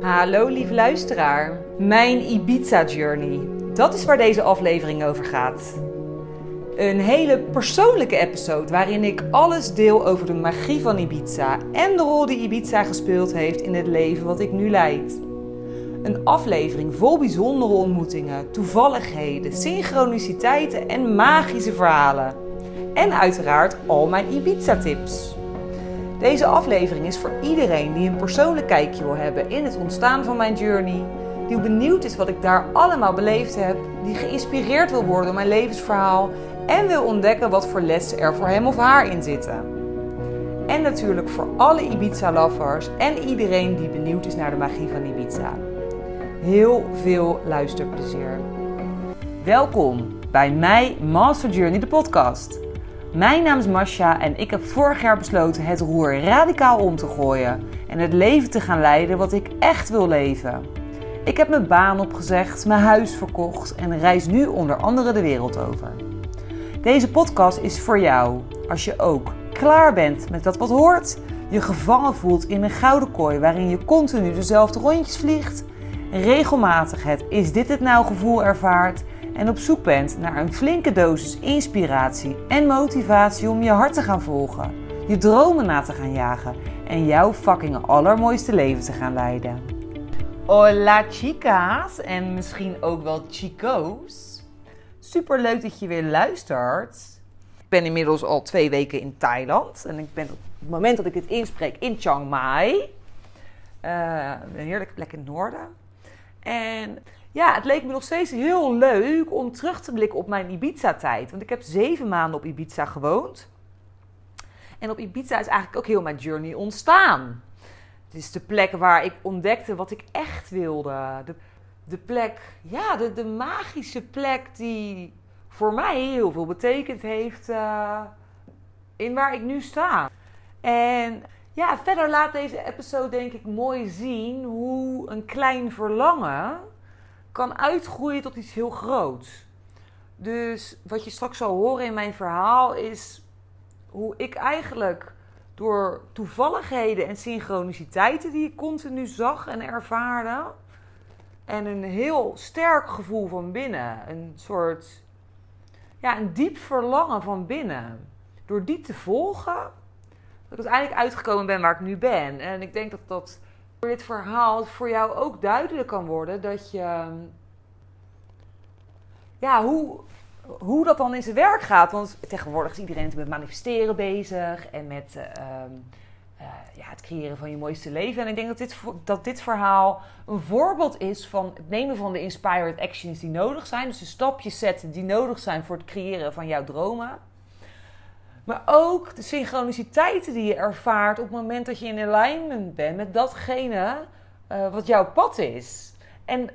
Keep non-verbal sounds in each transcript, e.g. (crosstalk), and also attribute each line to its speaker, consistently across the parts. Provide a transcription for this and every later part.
Speaker 1: Hallo lieve luisteraar. Mijn Ibiza Journey. Dat is waar deze aflevering over gaat. Een hele persoonlijke episode waarin ik alles deel over de magie van Ibiza en de rol die Ibiza gespeeld heeft in het leven wat ik nu leid. Een aflevering vol bijzondere ontmoetingen, toevalligheden, synchroniciteiten en magische verhalen. En uiteraard al mijn Ibiza-tips. Deze aflevering is voor iedereen die een persoonlijk kijkje wil hebben in het ontstaan van mijn journey, die benieuwd is wat ik daar allemaal beleefd heb, die geïnspireerd wil worden door mijn levensverhaal en wil ontdekken wat voor lessen er voor hem of haar in zitten. En natuurlijk voor alle Ibiza-lovers en iedereen die benieuwd is naar de magie van Ibiza. Heel veel luisterplezier. Welkom bij mij Master Journey, de podcast. Mijn naam is Masha en ik heb vorig jaar besloten het roer radicaal om te gooien en het leven te gaan leiden wat ik echt wil leven. Ik heb mijn baan opgezegd, mijn huis verkocht en reis nu onder andere de wereld over. Deze podcast is voor jou als je ook klaar bent met dat wat hoort, je gevangen voelt in een gouden kooi waarin je continu dezelfde rondjes vliegt, regelmatig het is dit het nou gevoel ervaart en op zoek bent naar een flinke dosis inspiratie en motivatie om je hart te gaan volgen, je dromen na te gaan jagen en jouw fucking allermooiste leven te gaan leiden. Hola chicas en misschien ook wel chico's. Super leuk dat je weer luistert. Ik ben inmiddels al twee weken in Thailand en ik ben op het moment dat ik het inspreek in Chiang Mai. Uh, een heerlijke plek in het noorden. En ja, het leek me nog steeds heel leuk om terug te blikken op mijn Ibiza-tijd. Want ik heb zeven maanden op Ibiza gewoond. En op Ibiza is eigenlijk ook heel mijn journey ontstaan. Het is de plek waar ik ontdekte wat ik echt wilde. De, de plek, ja, de, de magische plek die voor mij heel veel betekend heeft uh, in waar ik nu sta. En ja, verder laat deze episode denk ik mooi zien hoe een klein verlangen kan uitgroeien tot iets heel groots. Dus wat je straks zal horen in mijn verhaal is hoe ik eigenlijk door toevalligheden en synchroniciteiten die ik continu zag en ervaarde. En een heel sterk gevoel van binnen. Een soort, ja, een diep verlangen van binnen. Door die te volgen, dat ik uiteindelijk uitgekomen ben waar ik nu ben. En ik denk dat dat door dit verhaal voor jou ook duidelijk kan worden dat je. Ja, hoe, hoe dat dan in zijn werk gaat. Want tegenwoordig is iedereen met manifesteren bezig en met uh, uh, ja, het creëren van je mooiste leven. En ik denk dat dit, dat dit verhaal een voorbeeld is van het nemen van de inspired actions die nodig zijn. Dus de stapjes zetten die nodig zijn voor het creëren van jouw dromen. Maar ook de synchroniciteiten die je ervaart op het moment dat je in alignment bent met datgene uh, wat jouw pad is. En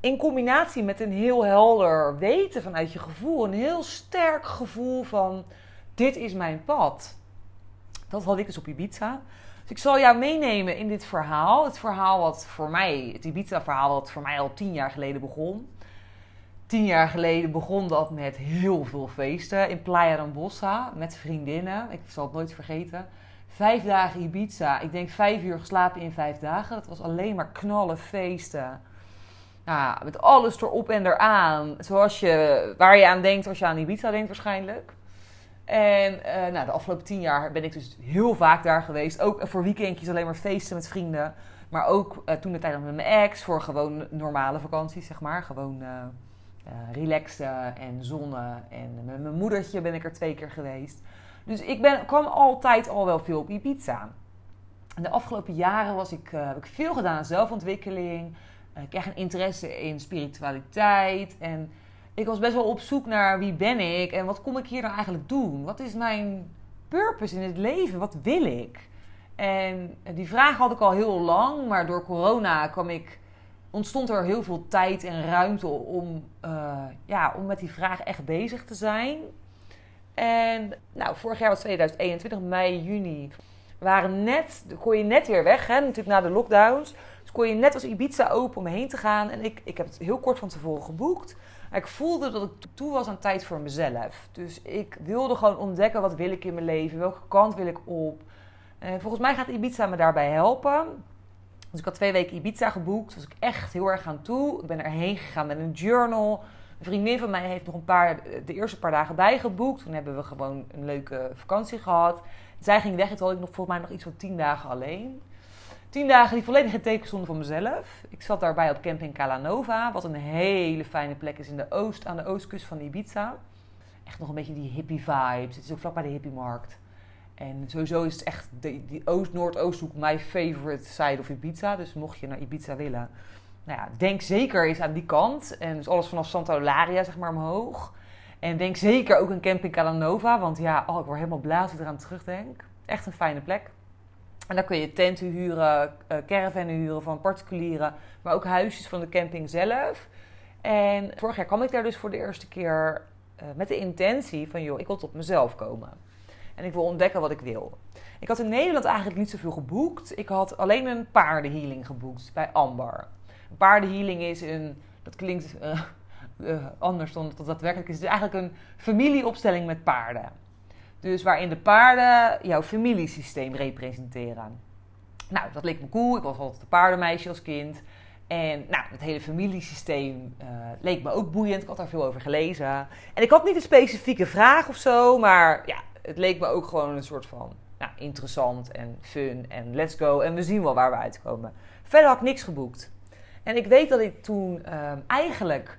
Speaker 1: in combinatie met een heel helder weten vanuit je gevoel, een heel sterk gevoel van dit is mijn pad. Dat had ik dus op Ibiza. Dus ik zal jou meenemen in dit verhaal. Het verhaal wat voor mij, het Ibiza-verhaal wat voor mij al tien jaar geleden begon. Tien jaar geleden begon dat met heel veel feesten in Playa Rambosa met vriendinnen. Ik zal het nooit vergeten. Vijf dagen Ibiza. Ik denk vijf uur geslapen in vijf dagen. Dat was alleen maar knallen, feesten. Nou, met alles erop en eraan. Zoals je, waar je aan denkt als je aan Ibiza denkt waarschijnlijk. En uh, nou, de afgelopen tien jaar ben ik dus heel vaak daar geweest. Ook voor weekendjes alleen maar feesten met vrienden. Maar ook uh, toen de tijd met mijn ex voor gewoon normale vakanties, zeg maar. Gewoon relaxen en zonnen. En met mijn moedertje ben ik er twee keer geweest. Dus ik ben, kwam altijd al wel veel op Ibiza. En de afgelopen jaren was ik, heb ik veel gedaan aan zelfontwikkeling. Ik kreeg een interesse in spiritualiteit. En ik was best wel op zoek naar wie ben ik en wat kom ik hier nou eigenlijk doen? Wat is mijn purpose in het leven? Wat wil ik? En die vraag had ik al heel lang, maar door corona kwam ik, ontstond er heel veel tijd en ruimte om, uh, ja, om met die vraag echt bezig te zijn. En nou, vorig jaar was 2021, mei, juni, waren net, kon je net weer weg, hè, natuurlijk na de lockdowns. Dus kon je net als Ibiza open om heen te gaan. En ik, ik heb het heel kort van tevoren geboekt. Ik voelde dat ik toe was aan tijd voor mezelf. Dus ik wilde gewoon ontdekken wat wil ik in mijn leven, welke kant wil ik op. En volgens mij gaat Ibiza me daarbij helpen. Dus ik had twee weken Ibiza geboekt. Dus ik echt heel erg aan toe. Ik ben erheen gegaan met een journal. Een vriendin van mij heeft nog een paar, de eerste paar dagen bijgeboekt. Toen hebben we gewoon een leuke vakantie gehad. Zij ging weg toen had ik nog volgens mij nog iets van tien dagen alleen. Tien dagen die volledig in teken stonden van mezelf. Ik zat daarbij op camping Calanova, wat een hele fijne plek is in de oost, aan de oostkust van Ibiza. Echt nog een beetje die hippie vibes. Het is ook vlakbij de hippiemarkt. En sowieso is het echt de, die Oost-Noordoosthoek mijn favorite side of Ibiza. Dus mocht je naar Ibiza willen, nou ja, denk zeker eens aan die kant. En dus alles vanaf Santa Eulalia, zeg maar, omhoog. En denk zeker ook aan Camping Calanova. Want ja, oh, ik word helemaal blij als ik eraan terugdenk. Echt een fijne plek. En daar kun je tenten huren, uh, caravannen huren van particulieren. Maar ook huisjes van de camping zelf. En vorig jaar kwam ik daar dus voor de eerste keer uh, met de intentie van... joh, ik wil tot mezelf komen. En ik wil ontdekken wat ik wil. Ik had in Nederland eigenlijk niet zoveel geboekt. Ik had alleen een paardenhealing geboekt bij Amber. Een paardenhealing is een... Dat klinkt uh, uh, anders dan dat daadwerkelijk is. Het is eigenlijk een familieopstelling met paarden. Dus waarin de paarden jouw familiesysteem representeren. Nou, dat leek me cool. Ik was altijd een paardenmeisje als kind. En nou, het hele familiesysteem uh, leek me ook boeiend. Ik had daar veel over gelezen. En ik had niet een specifieke vraag of zo, maar ja, het leek me ook gewoon een soort van nou, interessant en fun en let's go. En we zien wel waar we uitkomen. Verder had ik niks geboekt. En ik weet dat ik toen uh, eigenlijk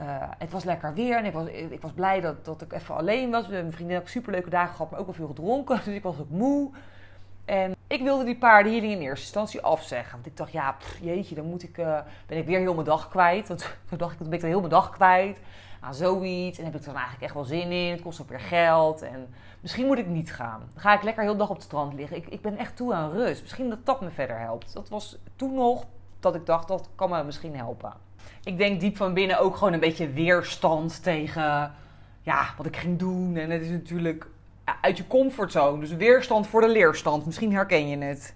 Speaker 1: uh, het was lekker weer en ik was, ik was blij dat, dat ik even alleen was. Mijn vriendin had superleuke dagen gehad, maar ook wel veel gedronken. (laughs) Dus ik was ook moe. En ik wilde die paardenhealing in eerste instantie afzeggen. Want ik dacht, ja, jeetje, dan moet ik, uh, ben ik weer heel mijn dag kwijt. Want (laughs) toen dacht ik, dan ben ik dan heel mijn dag kwijt aan zoiets. En heb ik er dan eigenlijk echt wel zin in. Het kost ook weer geld. En misschien moet ik niet gaan. Dan ga ik lekker heel de dag op het strand liggen. Ik, ik ben echt toe aan rust. Misschien dat dat me verder helpt. Dat was toen nog dat ik dacht, dat kan me misschien helpen ik denk diep van binnen ook gewoon een beetje weerstand tegen ja, wat ik ging doen. En het is natuurlijk uit je comfortzone. Dus weerstand voor de leerstand. Misschien herken je het.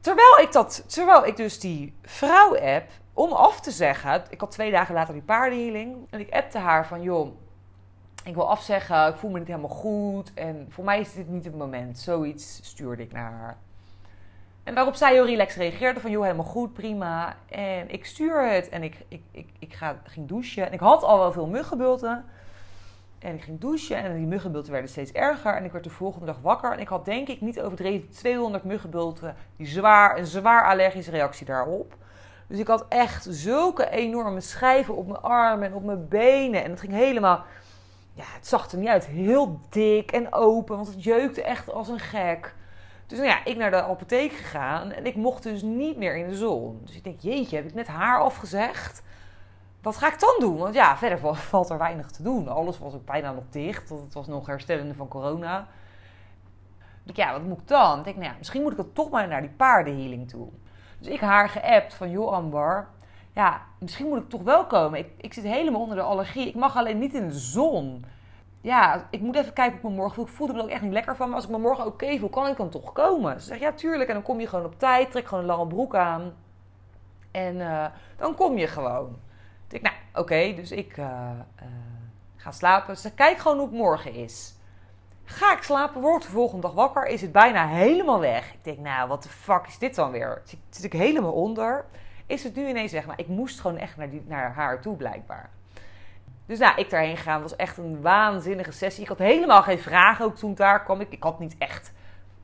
Speaker 1: Terwijl ik, dat, terwijl ik dus die vrouw-app, om af te zeggen... Ik had twee dagen later die paardenhealing. En ik appte haar van, joh, ik wil afzeggen. Ik voel me niet helemaal goed. En voor mij is dit niet het moment. Zoiets stuurde ik naar haar. En waarop zij heel relaxed reageerde van, joh, helemaal goed, prima. En ik stuur het en ik, ik, ik, ik ga, ging douchen. En ik had al wel veel muggenbulten. En ik ging douchen en die muggenbulten werden steeds erger. En ik werd de volgende dag wakker. En ik had denk ik niet overdreven 200 muggenbulten. Die zwaar, een zwaar allergische reactie daarop. Dus ik had echt zulke enorme schijven op mijn armen en op mijn benen. En het ging helemaal... Ja, het zag er niet uit. Heel dik en open, want het jeukte echt als een gek. Dus nou ja, ik naar de apotheek gegaan en ik mocht dus niet meer in de zon. Dus ik denk, jeetje, heb ik net haar afgezegd? Wat ga ik dan doen? Want ja, verder (laughs) valt er weinig te doen. Alles was ook bijna nog dicht, want het was nog herstellende van corona. Dus ja, wat moet ik dan? Ik denk, nou ja, misschien moet ik het toch maar naar die paardenhealing toe. Dus ik haar geappt van, joh Amber, ja, misschien moet ik toch wel komen. Ik, ik zit helemaal onder de allergie. Ik mag alleen niet in de zon ja, ik moet even kijken op mijn morgen. Ik voelde me ook echt niet lekker van. Maar als ik me morgen oké voel, kan ik dan toch komen? Ze zegt, ja, tuurlijk. En dan kom je gewoon op tijd. Trek gewoon een lange broek aan. En uh, dan kom je gewoon. Ik denk, nou, oké. Dus ik uh, uh, ga slapen. Ze zegt, kijk gewoon hoe het morgen is. Ga ik slapen, word de volgende dag wakker, is het bijna helemaal weg. Ik denk, nou, wat de fuck is dit dan weer? Zit, zit ik helemaal onder? Is het nu ineens zeg maar, ik moest gewoon echt naar, die, naar haar toe blijkbaar. Dus nou, ik daarheen gegaan. was echt een waanzinnige sessie. Ik had helemaal geen vragen ook toen daar kwam. Ik, ik had niet echt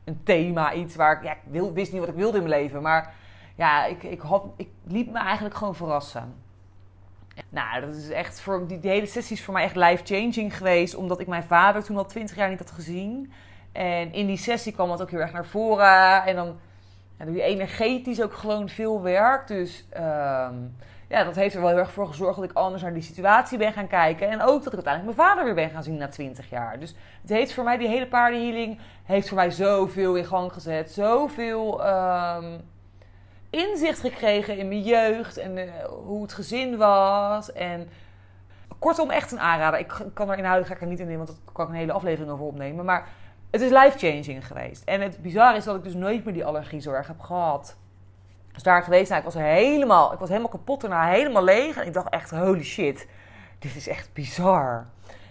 Speaker 1: een thema, iets waar ik... Ja, ik wist niet wat ik wilde in mijn leven. Maar ja, ik, ik, had, ik me eigenlijk gewoon verrassen. Nou, dat is echt voor, die, hele sessie is voor mij echt life-changing geweest. Omdat ik mijn vader toen al twintig jaar niet had gezien. En in die sessie kwam dat ook heel erg naar voren. En dan ja, doe je energetisch ook gewoon veel werk. Dus... Um, ja, dat heeft er wel heel erg voor gezorgd dat ik anders naar die situatie ben gaan kijken. En ook dat ik uiteindelijk mijn vader weer ben gaan zien na 20 jaar. Dus het heeft voor mij, die hele paardenhealing, heeft voor mij zoveel in gang gezet. Zoveel um, inzicht gekregen in mijn jeugd en uh, hoe het gezin was. En kortom, echt een aanrader. Ik kan er inhoudelijk ga ik er niet in nemen, want daar kan ik een hele aflevering over opnemen. Maar het is life-changing geweest. En het bizarre is dat ik dus nooit meer die allergiezorg heb gehad. Dus daar geweest. Nou, ik was helemaal, ik was helemaal kapot daarna, helemaal leeg. En ik dacht echt, holy shit, dit is echt bizar.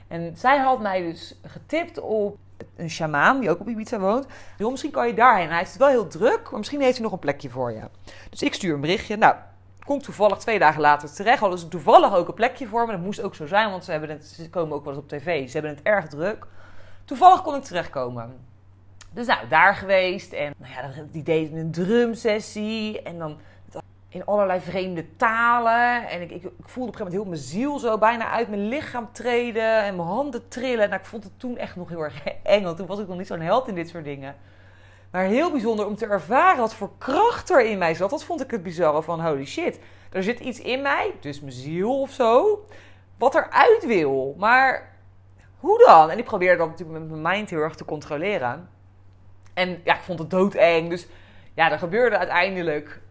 Speaker 1: En zij had mij dus getipt op een shamaan die ook op Ibiza woont. Joh, misschien kan je daarheen. Hij het wel heel druk, maar misschien heeft hij nog een plekje voor je. Dus ik stuur een berichtje. Nou, komt toevallig twee dagen later terecht. Hadden ze toevallig ook een plekje voor me. Dat moest ook zo zijn, want ze, hebben het, ze komen ook wel eens op tv. Ze hebben het erg druk. Toevallig kon ik terechtkomen. Dus nou, daar geweest. En nou ja, die deed een drumsessie. En dan in allerlei vreemde talen. En ik, ik, ik, voelde op een gegeven moment heel mijn ziel zo bijna uit mijn lichaam treden. En mijn handen trillen. Nou, ik vond het toen echt nog heel erg (laughs) eng. Want toen was ik nog niet zo'n held in dit soort dingen. Maar heel bijzonder om te ervaren wat voor kracht er in mij zat. Dat vond ik het bizarre van holy shit. Er zit iets in mij, dus mijn ziel of zo, wat eruit wil. Maar hoe dan? En ik probeerde dat natuurlijk met mijn mind heel erg te controleren. En ja, ik vond het doodeng. Dus ja, er gebeurde uiteindelijk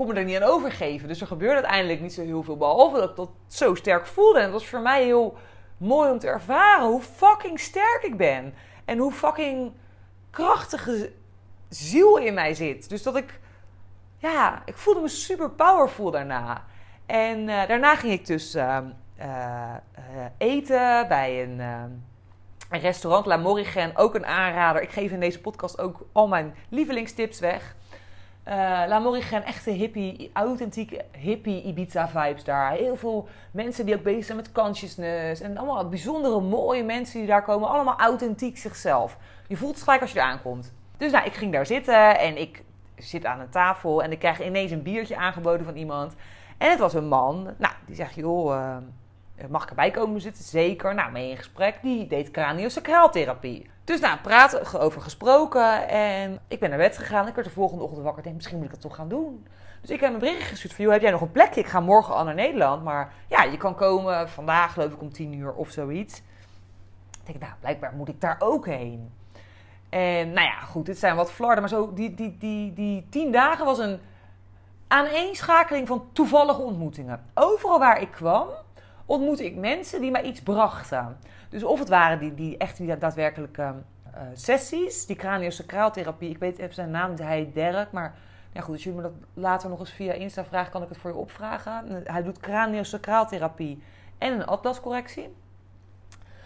Speaker 1: kon me er niet aan overgeven. Dus er gebeurde uiteindelijk niet zo heel veel. Behalve dat ik dat zo sterk voelde. En het was voor mij heel mooi om te ervaren hoe fucking sterk ik ben. En hoe fucking krachtige ziel in mij zit. Dus dat ik, ja, ik voelde me super powerful daarna. En uh, daarna ging ik dus uh, eten bij een, een restaurant, La Morigen. Ook een aanrader. Ik geef in deze podcast ook al mijn lievelingstips weg. La Morigen, echte hippie, authentieke hippie Ibiza vibes daar. Heel veel mensen die ook bezig zijn met consciousness. En allemaal bijzondere mooie mensen die daar komen. Allemaal authentiek zichzelf. Je voelt het gelijk als je er aankomt. Dus nou, ik ging daar zitten en ik zit aan een tafel en ik krijg ineens een biertje aangeboden van iemand. En het was een man. Nou, die zegt, joh, mag ik erbij komen zitten? Zeker. Nou, mee in gesprek. Die deed craniosacraaltherapie. Dus nou, praten over gesproken. En ik ben naar bed gegaan. Ik werd de volgende ochtend wakker. Ik denk, misschien moet ik dat toch gaan doen. Dus ik heb een berichtje gestuurd van, joh, heb jij nog een plekje? Ik ga morgen al naar Nederland. Maar ja, je kan komen vandaag, geloof ik, om tien uur of zoiets. Ik denk, nou, blijkbaar moet ik daar ook heen. En nou ja, goed, dit zijn wat flarden. Maar zo, die, die, die, die tien dagen was een aaneenschakeling van toevallige ontmoetingen. Overal waar ik kwam, ontmoette ik mensen die mij iets brachten. Dus of het waren die, die echt die daadwerkelijke uh, sessies, die craniosacraaltherapie. Ik weet even zijn naam, hij Derek, maar ja goed, als jullie me dat later nog eens via Insta vragen, kan ik het voor je opvragen. Hij doet craniosacraaltherapie en een atlascorrectie.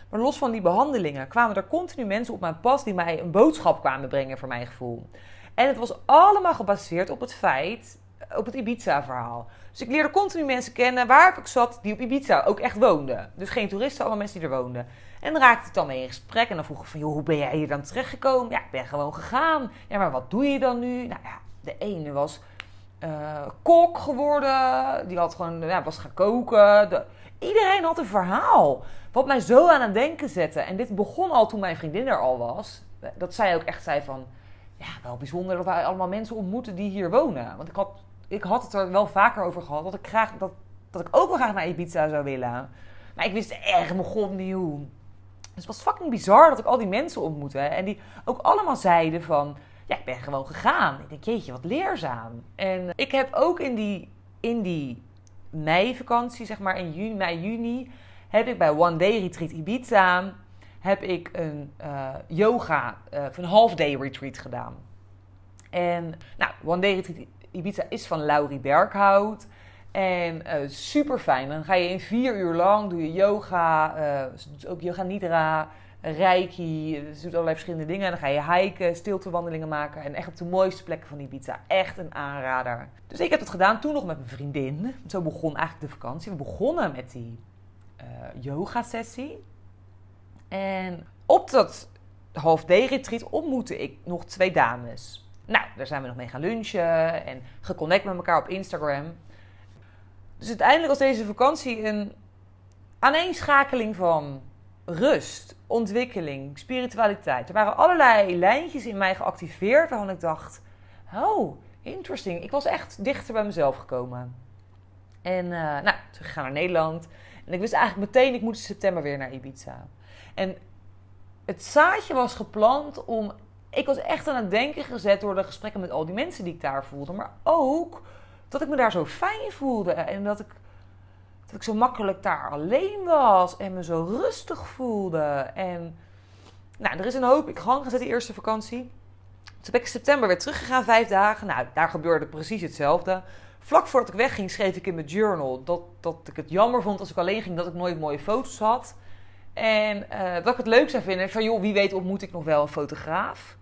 Speaker 1: Maar los van die behandelingen kwamen er continu mensen op mijn pas die mij een boodschap kwamen brengen voor mijn gevoel. En het was allemaal gebaseerd op het feit, op het Ibiza-verhaal. Dus ik leerde continu mensen kennen waar ik ook zat die op Ibiza ook echt woonden. Dus geen toeristen, allemaal mensen die er woonden. En dan raakte ik dan mee in gesprek en dan vroeg ik van, joh, hoe ben jij hier dan terechtgekomen? Ja, ik ben gewoon gegaan. Ja, maar wat doe je dan nu? Nou ja, de ene was uh, kok geworden, die had gewoon, ja, was gaan koken. De, iedereen had een verhaal. Wat mij zo aan het denken zette. En dit begon al toen mijn vriendin er al was. Dat zij ook echt zei van... Ja, wel bijzonder dat wij allemaal mensen ontmoeten die hier wonen. Want ik had, ik had het er wel vaker over gehad. Dat ik, graag, dat, dat ik ook wel graag naar Ibiza zou willen. Maar ik wist echt mijn god. Dus het was fucking bizar dat ik al die mensen ontmoette. En die ook allemaal zeiden van... Ja, ik ben gewoon gegaan. Ik denk, jeetje, wat leerzaam. En ik heb ook in die, in die meivakantie, zeg maar in juni, mei, juni heb ik bij One Day Retreat Ibiza heb ik een uh, yoga, uh, een half day retreat gedaan. En nou, One Day Retreat Ibiza is van Laurie Berghout. En uh, super fijn. Dan ga je in vier uur lang, doe je yoga, ook yoga nidra, reiki. Ze doet allerlei verschillende dingen. En dan ga je hiken, stiltewandelingen maken. En echt op de mooiste plekken van Ibiza. Echt een aanrader. Dus ik heb het gedaan toen nog met mijn vriendin. Zo begon eigenlijk de vakantie. We begonnen met die uh, yoga sessie. En op dat half day retreat ontmoette ik nog twee dames. Nou, daar zijn we nog mee gaan lunchen en geconnect met elkaar op Instagram. Dus uiteindelijk was deze vakantie een aaneenschakeling van rust, ontwikkeling, spiritualiteit. Er waren allerlei lijntjes in mij geactiveerd waarvan ik dacht: oh, interesting. Ik was echt dichter bij mezelf gekomen. En uh, nou, terug naar Nederland. En ik wist eigenlijk meteen, ik moet in september weer naar Ibiza. En het zaadje was geplant om... Ik was echt aan het denken gezet door de gesprekken met al die mensen die ik daar voelde. Maar ook dat ik me daar zo fijn voelde. En dat ik, dat ik zo makkelijk daar alleen was. En me zo rustig voelde. En nou, er is een hoop ik gang gezet die eerste vakantie. Toen ben ik in september weer teruggegaan, vijf dagen. Nou, daar gebeurde precies hetzelfde. Vlak voordat ik wegging, schreef ik in mijn journal dat, dat ik het jammer vond als ik alleen ging dat ik nooit mooie foto's had. En uh, dat ik het leuk zou vinden, van joh, wie weet ontmoet ik nog wel een fotograaf.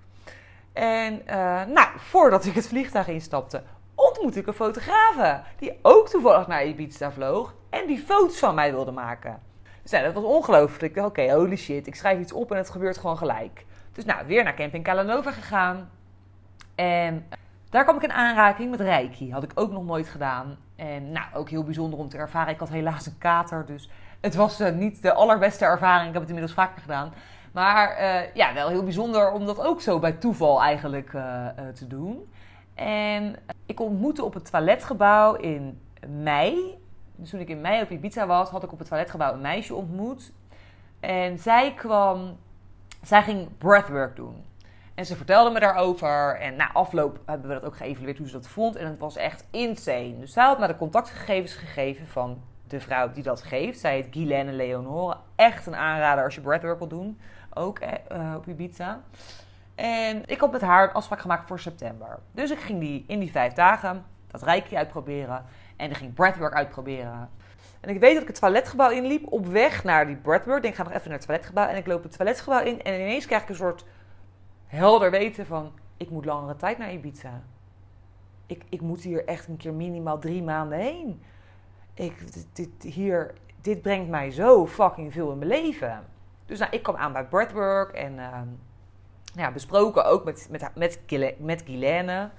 Speaker 1: En uh, nou, voordat ik het vliegtuig instapte, ontmoette ik een fotograaf. Die ook toevallig naar Ibiza vloog en die foto's van mij wilde maken. Dus nou, dat was ongelooflijk. Ik dacht, oké, holy shit, ik schrijf iets op en het gebeurt gewoon gelijk. Dus nou, weer naar Camping Calanova gegaan. En daar kwam ik in aanraking met Reiki. Had ik ook nog nooit gedaan. En nou, ook heel bijzonder om te ervaren. Ik had helaas een kater, dus het was niet de allerbeste ervaring. Ik heb het inmiddels vaker gedaan. Maar uh, ja, wel heel bijzonder om dat ook zo bij toeval eigenlijk uh, te doen. En ik ontmoette op het toiletgebouw in mei. Dus toen ik in mei op Ibiza was, had ik op het toiletgebouw een meisje ontmoet. En zij kwam, zij ging breathwork doen. En ze vertelde me daarover. En na afloop hebben we dat ook geëvalueerd hoe ze dat vond. En het was echt insane. Dus zij had me de contactgegevens gegeven van de vrouw die dat geeft. Zij heet Guylaine Leonore. Echt een aanrader als je breathwork wil doen. Ook uh, op Ibiza. En ik had met haar een afspraak gemaakt voor september. Dus ik ging die, in die vijf dagen dat reiki uitproberen. En ik ging breathwork uitproberen. En ik weet dat ik het toiletgebouw inliep op weg naar die breathwork. Ik denk, ik ga nog even naar het toiletgebouw. En ik loop het toiletgebouw in. En ineens krijg ik een soort helder weten van... Ik moet langere tijd naar Ibiza. Ik, ik moet hier echt een keer minimaal drie maanden heen. Ik, dit, hier, dit brengt mij zo fucking veel in mijn leven. Dus nou, ik kwam aan bij breathwork en... Uh, ja, besproken ook met, met, met, met Guylaine.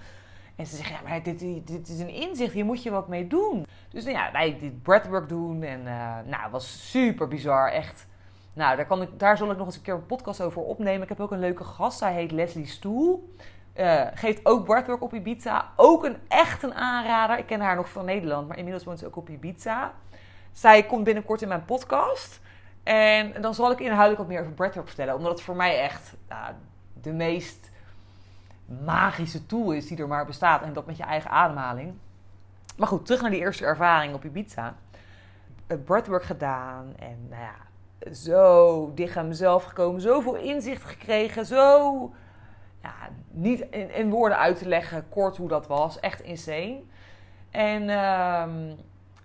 Speaker 1: En ze zeggen, ja, maar dit, dit, is een inzicht, hier moet je wat mee doen. Dus nou ja, wij dit breathwork doen en uh, nou, was super bizar, echt. Nou, daar, kan ik, daar zal ik nog eens een keer een podcast over opnemen. Ik heb ook een leuke gast, hij heet Leslie Stoel. Uh, geeft ook breathwork op Ibiza. Ook een echt een aanrader. Ik ken haar nog van Nederland, maar inmiddels woont ze ook op Ibiza. Zij komt binnenkort in mijn podcast. En dan zal ik inhoudelijk wat meer over breathwork vertellen. Omdat het voor mij echt de meest magische tool is die er maar bestaat. En dat met je eigen ademhaling. Maar goed, terug naar die eerste ervaring op Ibiza. Breathwork gedaan en nou ja, zo dicht aan mezelf gekomen. Zoveel inzicht gekregen. Zo, ja, niet in, in woorden uit te leggen kort hoe dat was. Echt insane. En um,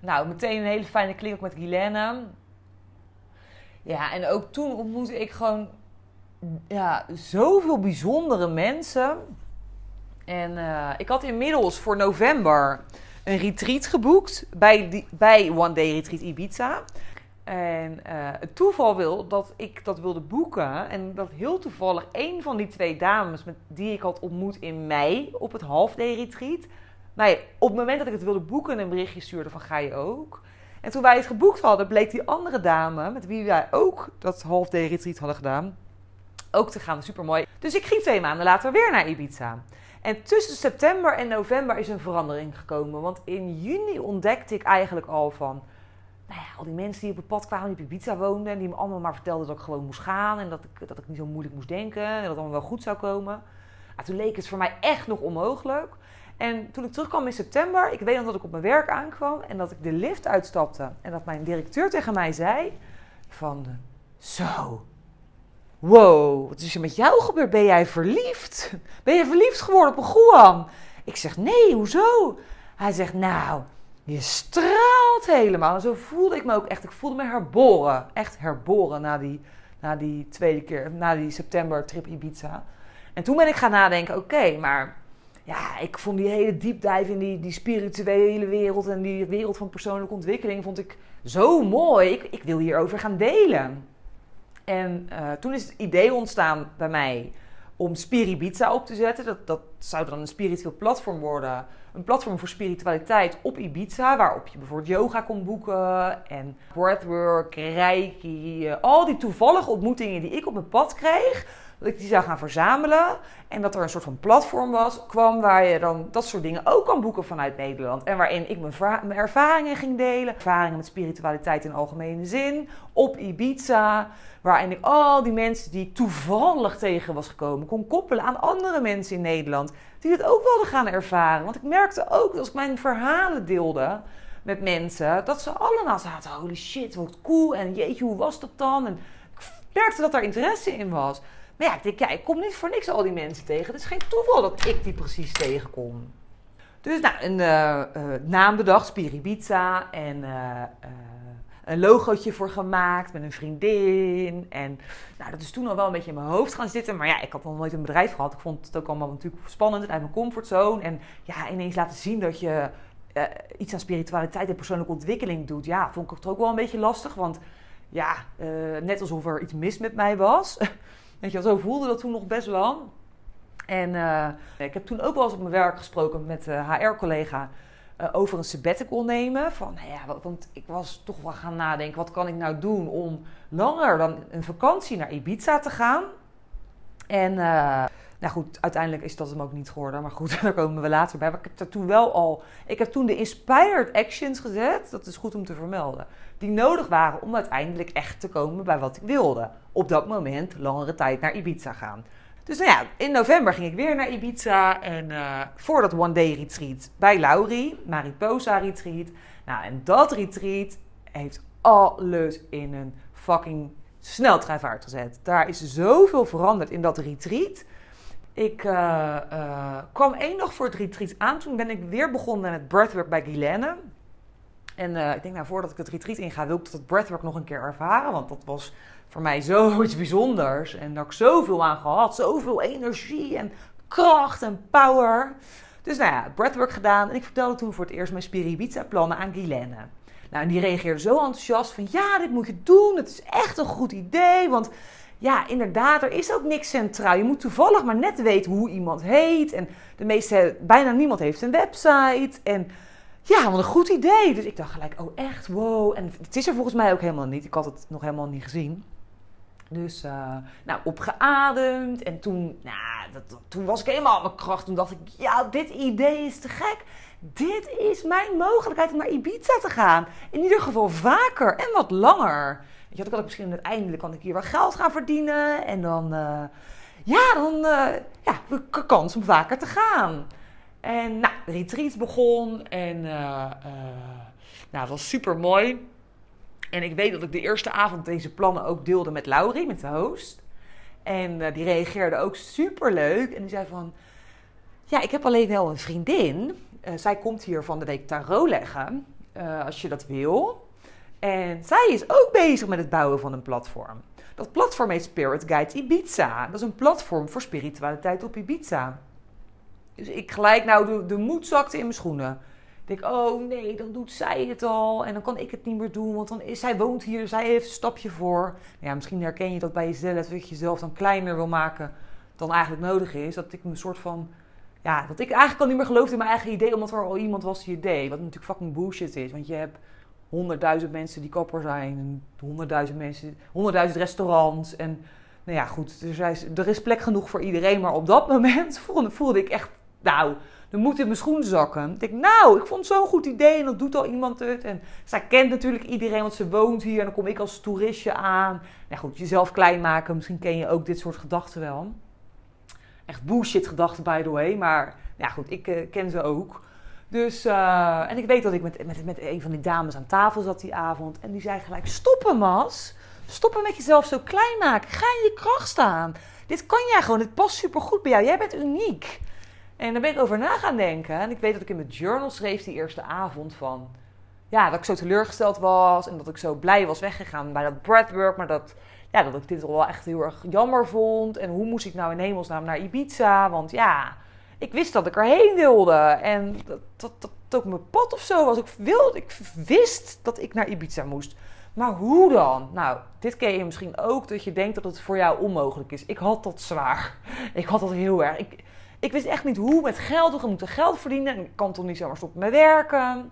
Speaker 1: nou, meteen een hele fijne klik ook met Guilaine. Ja, en ook toen ontmoette ik gewoon ja, zoveel bijzondere mensen. En uh, ik had inmiddels voor november een retreat geboekt bij, bij One Day Retreat Ibiza. En uh, het toeval wil dat ik dat wilde boeken. En dat heel toevallig een van die twee dames met, die ik had ontmoet in mei op het half day retreat. Op het moment dat ik het wilde boeken een berichtje stuurde van ga je ook. En toen wij het geboekt hadden, bleek die andere dame, met wie wij ook dat half day retreat hadden gedaan, ook te gaan. Super mooi. Dus ik ging twee maanden later weer naar Ibiza. En tussen september en november is een verandering gekomen. Want in juni ontdekte ik eigenlijk al van. Nou ja, al die mensen die op het pad kwamen, die op Ibiza woonden. En die me allemaal maar vertelden dat ik gewoon moest gaan. En dat ik, dat ik niet zo moeilijk moest denken. En dat het allemaal wel goed zou komen. Nou, toen leek het voor mij echt nog onmogelijk. En toen ik terugkwam in september, ik weet nog dat ik op mijn werk aankwam. En dat ik de lift uitstapte. En dat mijn directeur tegen mij zei: Van zo, Wow, wat is er met jou gebeurd? Ben jij verliefd? Ben je verliefd geworden op een Guam? Ik zeg, nee, hoezo? Hij zegt, nou, je straalt helemaal. En zo voelde ik me ook echt. Ik voelde me herboren. Echt herboren na die, na die tweede keer, na die september trip Ibiza. En toen ben ik gaan nadenken, oké, maar ja, ik vond die hele diepdijf in die, die spirituele wereld en die wereld van persoonlijke ontwikkeling vond ik zo mooi. Ik, ik wil hierover gaan delen. En uh, toen is het idee ontstaan bij mij om Spiribitza op te zetten. Dat, dat zou dan een spiritueel platform worden. Een platform voor spiritualiteit op Ibiza. Waarop je bijvoorbeeld yoga kon boeken. En breathwork, reiki. Uh, al die toevallige ontmoetingen die ik op mijn pad kreeg dat ik die zou gaan verzamelen. En dat er een soort van platform was, kwam waar je dan dat soort dingen ook kan boeken vanuit Nederland. En waarin ik mijn, ervaringen ging delen. Ervaringen met spiritualiteit in algemene zin. Op Ibiza. Waarin ik al die mensen die toevallig tegen was gekomen, kon koppelen aan andere mensen in Nederland. Die het ook wilden gaan ervaren. Want ik merkte ook als ik mijn verhalen deelde met mensen, dat ze allemaal zaten: holy shit, wat cool. En jeetje, hoe was dat dan? En ik merkte dat daar interesse in was. Maar ja, ik denk, ja, ik kom niet voor niks al die mensen tegen. Het is geen toeval dat ik die precies tegenkom. Dus nou, een uh, uh, naam bedacht, Spiribiza. En uh, een logootje voor gemaakt met een vriendin. En nou, dat is toen al wel een beetje in mijn hoofd gaan zitten. Maar ja, ik had nog nooit een bedrijf gehad. Ik vond het ook allemaal natuurlijk spannend en uit mijn comfortzone. En ja, ineens laten zien dat je iets aan spiritualiteit en persoonlijke ontwikkeling doet. Ja, vond ik het ook wel een beetje lastig. Want ja, net alsof er iets mis met mij was. (laughs) Weet je, zo voelde dat toen nog best wel. En uh, ik heb toen ook wel eens op mijn werk gesproken met een HR-collega uh, over een sabbatical nemen. Van, nou ja, want ik was toch wel gaan nadenken, wat kan ik nou doen om langer dan een vakantie naar Ibiza te gaan? En nou goed, uiteindelijk is dat hem ook niet geworden. Maar goed, (laughs) daar komen we later bij. Maar ik heb toen wel al. Ik heb toen de inspired actions gezet. Dat is goed om te vermelden. Die nodig waren om uiteindelijk echt te komen bij wat ik wilde. Op dat moment langere tijd naar Ibiza gaan. Dus nou ja, in november ging ik weer naar Ibiza. En uh, voor dat one day retreat bij Laurie, Mariposa retreat. Nou, en dat retreat heeft alles in een fucking sneltreinvaart gezet. Daar is zoveel veranderd in dat retreat. Ik uh, uh, kwam één dag voor het retreat aan. Toen ben ik weer begonnen met breathwork bij Guilaine. En ik denk, nou, voordat ik het retreat inga, wil ik dat breathwork nog een keer ervaren. Want dat was voor mij (laughs) zoiets bijzonders. En daar ik zoveel aan gehad. Zoveel energie en kracht en power. Dus nou ja, breathwork gedaan. En ik vertelde toen voor het eerst mijn Spiribiza plannen aan Guilaine. Nou, en die reageerde zo enthousiast van... Ja, dit moet je doen. Het is echt een goed idee. Want ja, inderdaad, er is ook niks centraal. Je moet toevallig maar net weten hoe iemand heet. En de meeste, bijna niemand heeft een website. En ja, wat een goed idee. Dus ik dacht gelijk, oh echt, wow. En het is er volgens mij ook helemaal niet. Ik had het nog helemaal niet gezien. Dus, uh, nou, opgeademd. En toen, nou, dat, toen was ik helemaal op mijn kracht. Toen dacht ik, ja, dit idee is te gek. Dit is mijn mogelijkheid om naar Ibiza te gaan. In ieder geval vaker en wat langer. Weet je, dan kan ik misschien uiteindelijk kan ik hier wel geld gaan verdienen. En dan, uh, ja, dan, uh, ja, kans om vaker te gaan. En, nou, de retreat begon. En, nou, het was super mooi. En ik weet dat ik de eerste avond deze plannen ook deelde met Laurie, met de host. En uh, die reageerde ook super leuk. En die zei van, ja, ik heb alleen wel een vriendin. Uh, zij komt hier van de week tarot leggen, uh, als je dat wil. En zij is ook bezig met het bouwen van een platform. Dat platform heet Spirit Guides Ibiza. Dat is een platform voor spiritualiteit op Ibiza. Dus ik gelijk nou de, de moed zakte in mijn schoenen denk, oh nee, dan doet zij het al en dan kan ik het niet meer doen, want dan is zij woont hier, zij heeft een stapje voor. Ja, misschien herken je dat bij jezelf, dat je jezelf dan kleiner wil maken dan eigenlijk nodig is. Dat ik een soort van, ja, dat ik eigenlijk al niet meer geloofde in mijn eigen idee, omdat er al iemand was die het deed. Wat natuurlijk fucking bullshit is, want je hebt honderdduizend mensen die kapper zijn, en honderdduizend mensen, honderdduizend restaurants en... Nou ja, goed, er is, er is plek genoeg voor iedereen. Maar op dat moment voelde, voelde ik echt, nou, de moed in mijn schoen zakken. Ik denk, nou, ik vond zo'n goed idee en dat doet al iemand het. En zij kent natuurlijk iedereen, want ze woont hier en dan kom ik als toeristje aan. Nou goed, jezelf klein maken, misschien ken je ook dit soort gedachten wel. Echt bullshit gedachten, by the way, maar ja goed, ik uh, ken ze ook. Dus, uh, en ik weet dat ik met, met, met een van die dames aan tafel zat die avond. En die zei gelijk, stoppen Mas. Stoppen met jezelf zo klein maken. Ga in je kracht staan. Dit kan jij gewoon. Dit past supergoed bij jou. Jij bent uniek. En daar ben ik over na gaan denken. En ik weet dat ik in mijn journal schreef die eerste avond van... Ja, dat ik zo teleurgesteld was en dat ik zo blij was weggegaan bij dat breathwork. Maar dat, ja, dat ik dit wel echt heel erg jammer vond. En hoe moest ik nou in hemelsnaam naar Ibiza? Want ja, ik wist dat ik erheen wilde. En dat, dat, dat, ook mijn pad of zo was. Ik, wilde, ik wist dat ik naar Ibiza moest. Maar hoe dan? Nou, dit ken je misschien ook, dat je denkt dat het voor jou onmogelijk is. Ik had dat zwaar. Ik had dat heel erg. Ik, ik wist echt niet hoe met geld. We moeten geld verdienen. En ik kan toch niet zomaar stoppen met werken.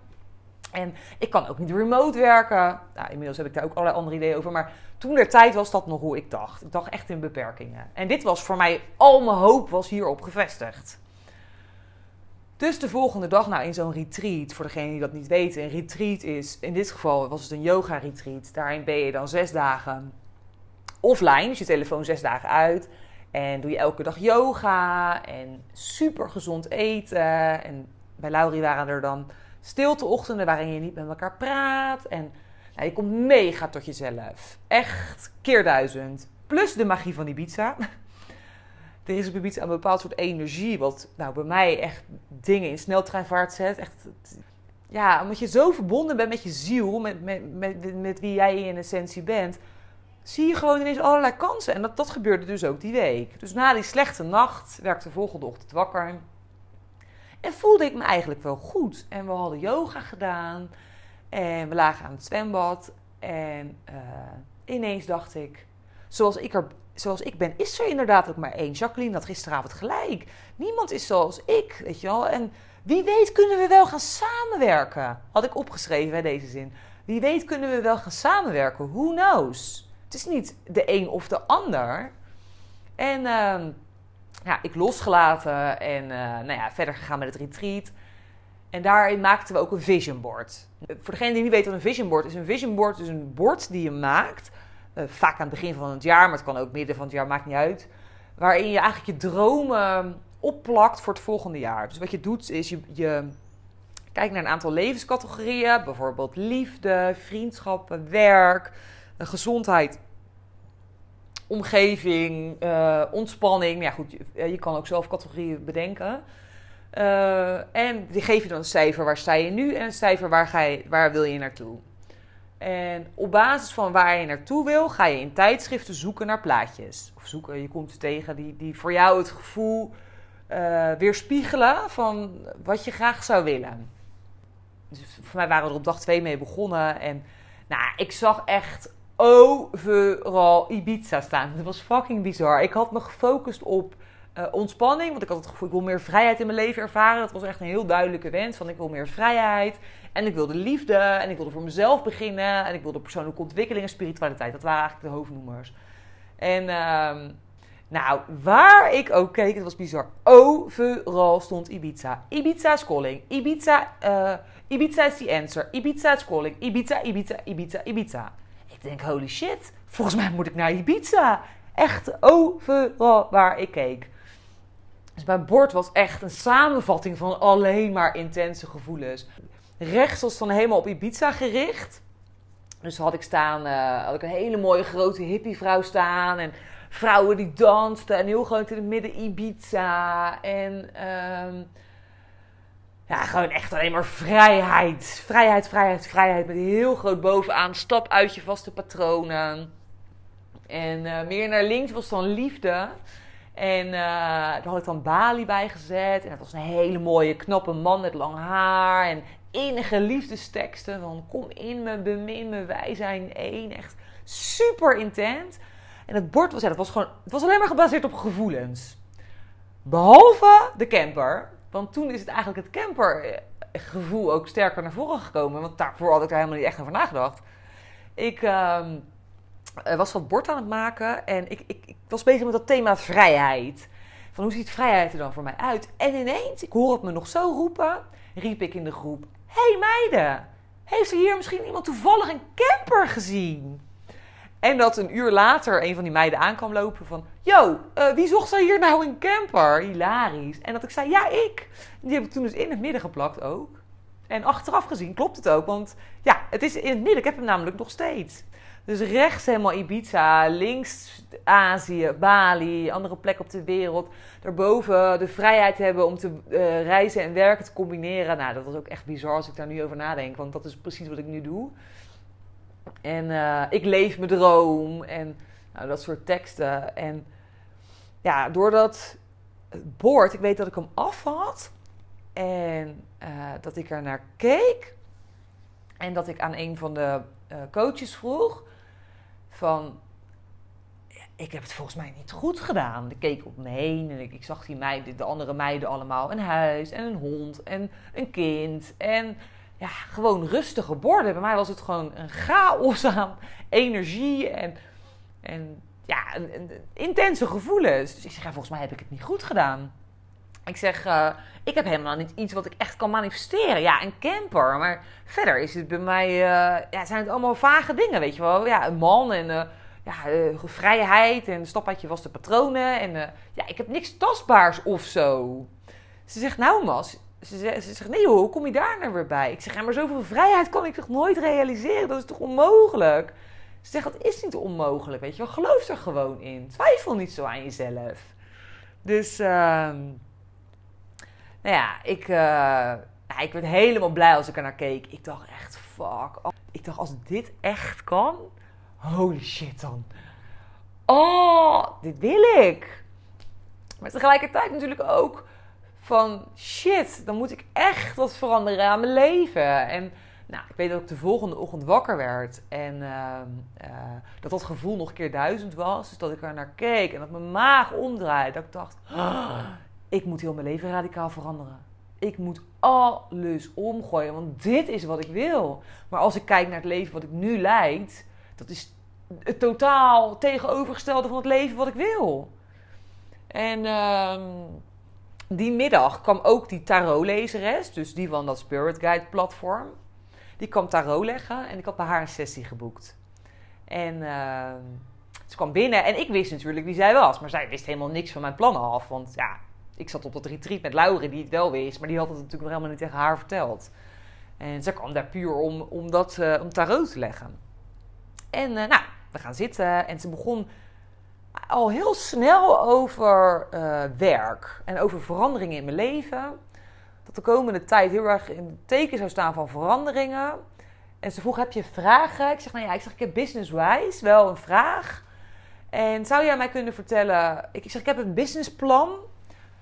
Speaker 1: En ik kan ook niet remote werken. Nou, inmiddels heb ik daar ook allerlei andere ideeën over. Maar toen der tijd was dat nog hoe ik dacht. Ik dacht echt in beperkingen. En dit was voor mij, al mijn hoop was hierop gevestigd. Dus de volgende dag, nou in zo'n retreat, voor degenen die dat niet weten, een retreat is, in dit geval was het een yoga retreat. Daarin ben je dan zes dagen offline, dus je telefoon zes dagen uit. En doe je elke dag yoga en super gezond eten. En bij Laurie waren er dan stilteochtenden waarin je niet met elkaar praat. En nou, je komt mega tot jezelf. Echt keer duizend. Plus de magie van Ibiza. (laughs) er is op Ibiza een bepaald soort energie. Wat nou, bij mij echt dingen in sneltreinvaart zet. Echt, ja, omdat je zo verbonden bent met je ziel, met, met, met, met wie jij in essentie bent, zie je gewoon ineens allerlei kansen. En dat, dat gebeurde dus ook die week. Dus na die slechte nacht werd de volgende ochtend wakker. En voelde ik me eigenlijk wel goed. En we hadden yoga gedaan. En we lagen aan het zwembad. En uh, ineens dacht ik, zoals ik, er, zoals ik ben, is er inderdaad ook maar één. Jacqueline had gisteravond gelijk. Niemand is zoals ik, weet je wel. En wie weet kunnen we wel gaan samenwerken. Had ik opgeschreven, bij deze zin. Wie weet kunnen we wel gaan samenwerken. Who knows? Het is niet de een of de ander. En uh, ja, ik losgelaten en uh, nou ja, verder gegaan met het retreat. En daarin maakten we ook een vision board. Voor degene die niet weet wat een vision board is, een vision board is een bord die je maakt. Uh, vaak aan het begin van het jaar, maar het kan ook midden van het jaar, maakt niet uit. Waarin je eigenlijk je dromen opplakt voor het volgende jaar. Dus wat je doet is je, je kijkt naar een aantal levenscategorieën. Bijvoorbeeld liefde, vriendschappen, werk, gezondheid, omgeving, uh, ontspanning. Ja goed, je, kan ook zelf categorieën bedenken. Uh, en die geef je dan een cijfer waar sta je nu en een cijfer waar, ga je, waar wil je naartoe. En op basis van waar je naartoe wil, ga je in tijdschriften zoeken naar plaatjes. Of zoeken, je komt tegen die, die voor jou het gevoel uh, weerspiegelen van wat je graag zou willen. Dus voor mij waren we er op dag 2 mee begonnen. En nou, ik zag echt overal Ibiza staan. Het was fucking bizar. Ik had me gefocust op uh, ontspanning. Want ik had het gevoel, ik wil meer vrijheid in mijn leven ervaren. Dat was echt een heel duidelijke wens. Van ik wil meer vrijheid. En ik wilde liefde. En ik wilde voor mezelf beginnen. En ik wilde persoonlijke ontwikkeling en spiritualiteit. Dat waren eigenlijk de hoofdnoemers. En uh, nou, waar ik ook keek, het was bizar. Overal stond Ibiza. Ibiza is calling. Ibiza, uh, Ibiza is the answer. Ibiza is calling. Ibiza, Ibiza, Ibiza, Ibiza. Ik denk, holy shit. Volgens mij moet ik naar Ibiza. Echt overal waar ik keek. Dus mijn bord was echt een samenvatting van alleen maar intense gevoelens. Rechts was dan helemaal op Ibiza gericht. Dus had ik staan, uh, had ik een hele mooie grote hippievrouw staan. En vrouwen die dansten. En heel groot in het midden Ibiza. En um, ja, gewoon echt alleen maar vrijheid. Vrijheid, vrijheid, vrijheid. Met heel groot bovenaan. Stap uit je vaste patronen. En uh, meer naar links was dan liefde. En uh, daar had ik dan Bali bij gezet. En dat was een hele mooie, knappe man met lang haar. En enige liefdesteksten. Van kom in me, bemin me, wij zijn één. Echt super intens. En het bord was, ja, dat was gewoon, het was alleen maar gebaseerd op gevoelens. Behalve de camper. Want toen is het eigenlijk het campergevoel ook sterker naar voren gekomen. Want daarvoor had ik daar helemaal niet echt over nagedacht. Ik uh, was wat bord aan het maken en ik, ik, ik, was bezig met dat thema vrijheid. Van hoe ziet vrijheid er dan voor mij uit? En ineens, ik hoor het me nog zo roepen, riep ik in de groep: Hey meiden, heeft er hier misschien iemand toevallig een camper gezien? En dat een uur later een van die meiden aankwam lopen van... Yo, uh, wie zocht er hier nou een camper? Hilarisch. En dat ik zei, ja, ik. Die heb ik toen dus in het midden geplakt ook. En achteraf gezien klopt het ook. Want ja, het is in het midden. Ik heb hem namelijk nog steeds. Dus rechts helemaal Ibiza, links Azië, Bali, andere plek op de wereld. Daarboven de vrijheid hebben om te uh, reizen en werken te combineren. Nou, dat was ook echt bizar als ik daar nu over nadenk. Want dat is precies wat ik nu doe. En uh, ik leef mijn droom. En nou, dat soort teksten. En ja, door dat bord, ik weet dat ik hem af had. En uh, dat ik er naar keek. En dat ik aan een van de uh, coaches vroeg: van. Ik heb het volgens mij niet goed gedaan. Ik keek op me heen en ik, ik zag die meiden, de andere meiden allemaal. Een huis en een hond en een kind. En ja, gewoon rustige borden. Bij mij was het gewoon een chaos aan energie en, en ja, een, intense gevoelens. Dus ik zeg, ja, volgens mij heb ik het niet goed gedaan. Ik zeg, uh, ik heb helemaal niet iets wat ik echt kan manifesteren. Ja, een camper. Maar verder is het bij mij, uh, ja, zijn het allemaal vage dingen, weet je wel. Ja, een man en uh, ja, vrijheid en stap je vaste patronen. En ja, ik heb niks tastbaars of zo. Ze zegt, nou Mas, ze, ze, ze zegt, nee joh, hoe kom je daar nou weer bij? Ik zeg, ja, maar zoveel vrijheid kan ik toch nooit realiseren? Dat is toch onmogelijk? Ze zegt, dat is niet onmogelijk, weet je wel. Geloof er gewoon in. Twijfel niet zo aan jezelf. Dus, uh, nou ja, ik, uh, nou, ik werd helemaal blij als ik er naar keek. Ik dacht echt, fuck. Ik dacht, als dit echt kan, holy shit dan. Oh, dit wil ik. Maar tegelijkertijd natuurlijk ook van shit, dan moet ik echt wat veranderen aan mijn leven. En nou, ik weet dat ik de volgende ochtend wakker werd en ehm, eh, dat dat gevoel nog keer duizend was. Dus dat ik er naar keek en dat mijn maag omdraaide. Dat ik dacht, ah, ik moet heel mijn leven radicaal veranderen. Ik moet alles omgooien, want dit is wat ik wil. Maar als ik kijk naar het leven wat ik nu leid, dat is het totaal tegenovergestelde van het leven wat ik wil. En uh, die middag kwam ook die tarotlezeres, dus die van dat Spirit Guide platform. Die kwam tarot leggen en ik had bij haar een sessie geboekt. En uh, ze kwam binnen en ik wist natuurlijk wie zij was. Maar zij wist helemaal niks van mijn plannen af. Want ja, ik zat op dat retreat met Laurie die het wel wist. Maar die had het natuurlijk nog helemaal niet tegen haar verteld. En ze kwam daar puur om, om, dat, uh, om tarot te leggen. En uh, nou, we gaan zitten en ze begon al heel snel over uh, werk en over veranderingen in mijn leven. Dat de komende tijd heel erg in het teken zou staan van veranderingen. En ze vroeg: Heb je vragen? Ik zeg: Nou ja, ik zeg: Ik heb business-wise wel een vraag. En zou jij mij kunnen vertellen? Ik zeg: Ik heb een businessplan.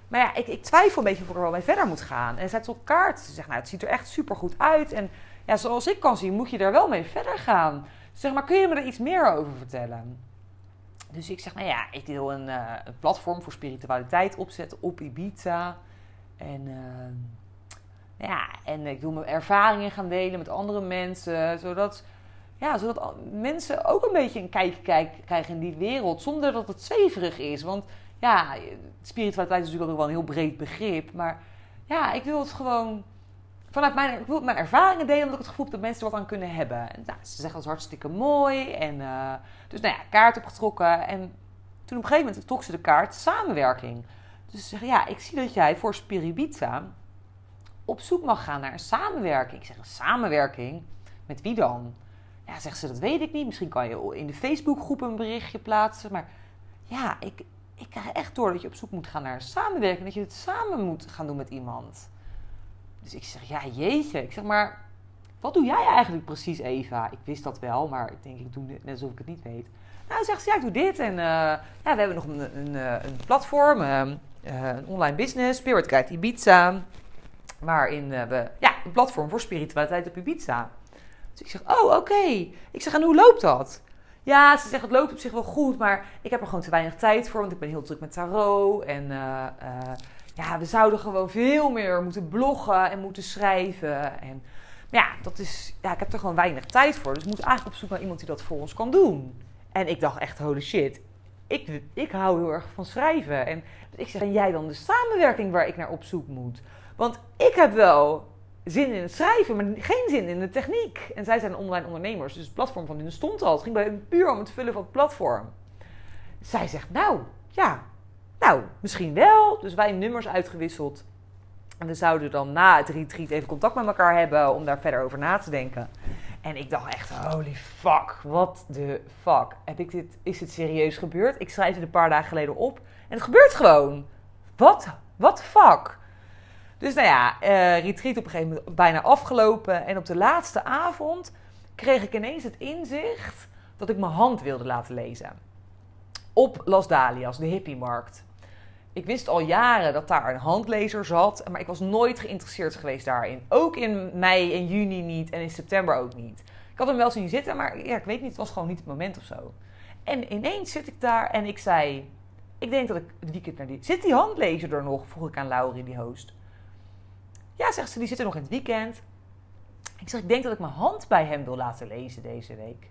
Speaker 1: Maar ja, ik, ik twijfel een beetje of ik er wel mee verder moet gaan. En zij trok kaart. Ze zegt: Nou, het ziet er echt super goed uit. En ja, zoals ik kan zien, moet je er wel mee verder gaan. Zeg maar, kun je me er iets meer over vertellen? Dus ik zeg, nou ja, ik wil een, een platform voor spiritualiteit opzetten op Ibiza. En, uh, ja, en ik wil mijn ervaringen gaan delen met andere mensen. Zodat, ja, zodat mensen ook een beetje een kijkje krijgen in die wereld. Zonder dat het zweverig is. Want ja, spiritualiteit is natuurlijk ook wel een heel breed begrip. Maar ja, ik wil het gewoon vanuit mijn, mijn ervaringen delen, omdat ik het gevoel heb dat mensen er wat aan kunnen hebben. En nou, ze zeggen dat is hartstikke mooi. En, uh, dus nou ja, kaart opgetrokken. En toen op een gegeven moment trok ze de kaart samenwerking. Dus ze zeggen, ja, ik zie dat jij voor Spiribita op zoek mag gaan naar een samenwerking. Ik zeg, een samenwerking? Met wie dan? Ja, zegt ze, dat weet ik niet. Misschien kan je in de Facebookgroep een berichtje plaatsen. Maar ja, ik, ik krijg echt door dat je op zoek moet gaan naar een samenwerking. Dat je het samen moet gaan doen met iemand. Dus ik zeg, ja jeetje. Ik zeg, maar wat doe jij eigenlijk precies Eva? Ik wist dat wel, maar ik denk, ik doe net alsof ik het niet weet. Nou, zegt ze, ja, ik doe dit. En uh, ja, we hebben nog een, een, een platform, uh, een online business, Spirit Guide Ibiza. Waarin we, ja, een platform voor spiritualiteit op Ibiza. Dus ik zeg, oh, oké. Ik zeg, en hoe loopt dat? Ja, ze zegt, het loopt op zich wel goed, maar ik heb er gewoon te weinig tijd voor. Want ik ben heel druk met tarot en... Uh, ja, we zouden gewoon veel meer moeten bloggen en moeten schrijven. En ja, dat is, ja, ik heb er gewoon weinig tijd voor. Dus ik moet eigenlijk op zoek naar iemand die dat voor ons kan doen. En ik dacht echt, holy shit, ik, ik hou heel erg van schrijven. En ik zeg, ben jij dan de samenwerking waar ik naar op zoek moet? Want ik heb wel zin in het schrijven, maar geen zin in de techniek. En zij zijn online ondernemers, dus het platform van hun stond al. Het ging bij hen puur om het vullen van het platform. Zij zegt, nou, ja, nou, misschien wel. Dus wij nummers uitgewisseld. En we zouden dan na het retreat even contact met elkaar hebben om daar verder over na te denken. En ik dacht echt, holy fuck, what the fuck. Heb ik dit, is dit serieus gebeurd? Ik schrijf het een paar dagen geleden op en het gebeurt gewoon. Wat? What fuck? Dus nou ja, uh, retreat op een gegeven moment bijna afgelopen. En op de laatste avond kreeg ik ineens het inzicht dat ik mijn hand wilde laten lezen. Op Las Dalias, de hippiemarkt ik wist al jaren dat daar een handlezer zat, maar ik was nooit geïnteresseerd geweest daarin. Ook in mei en juni niet en in september ook niet. Ik had hem wel zien zitten, maar ja, ik weet niet, het was gewoon niet het moment of zo. En ineens zit ik daar en ik zei, ik denk dat ik het weekend naar die... Zit die handlezer er nog? Vroeg ik aan Laurie, die host. Ja, zegt ze, die zit er nog in het weekend. Ik zeg, ik denk dat ik mijn hand bij hem wil laten lezen deze week.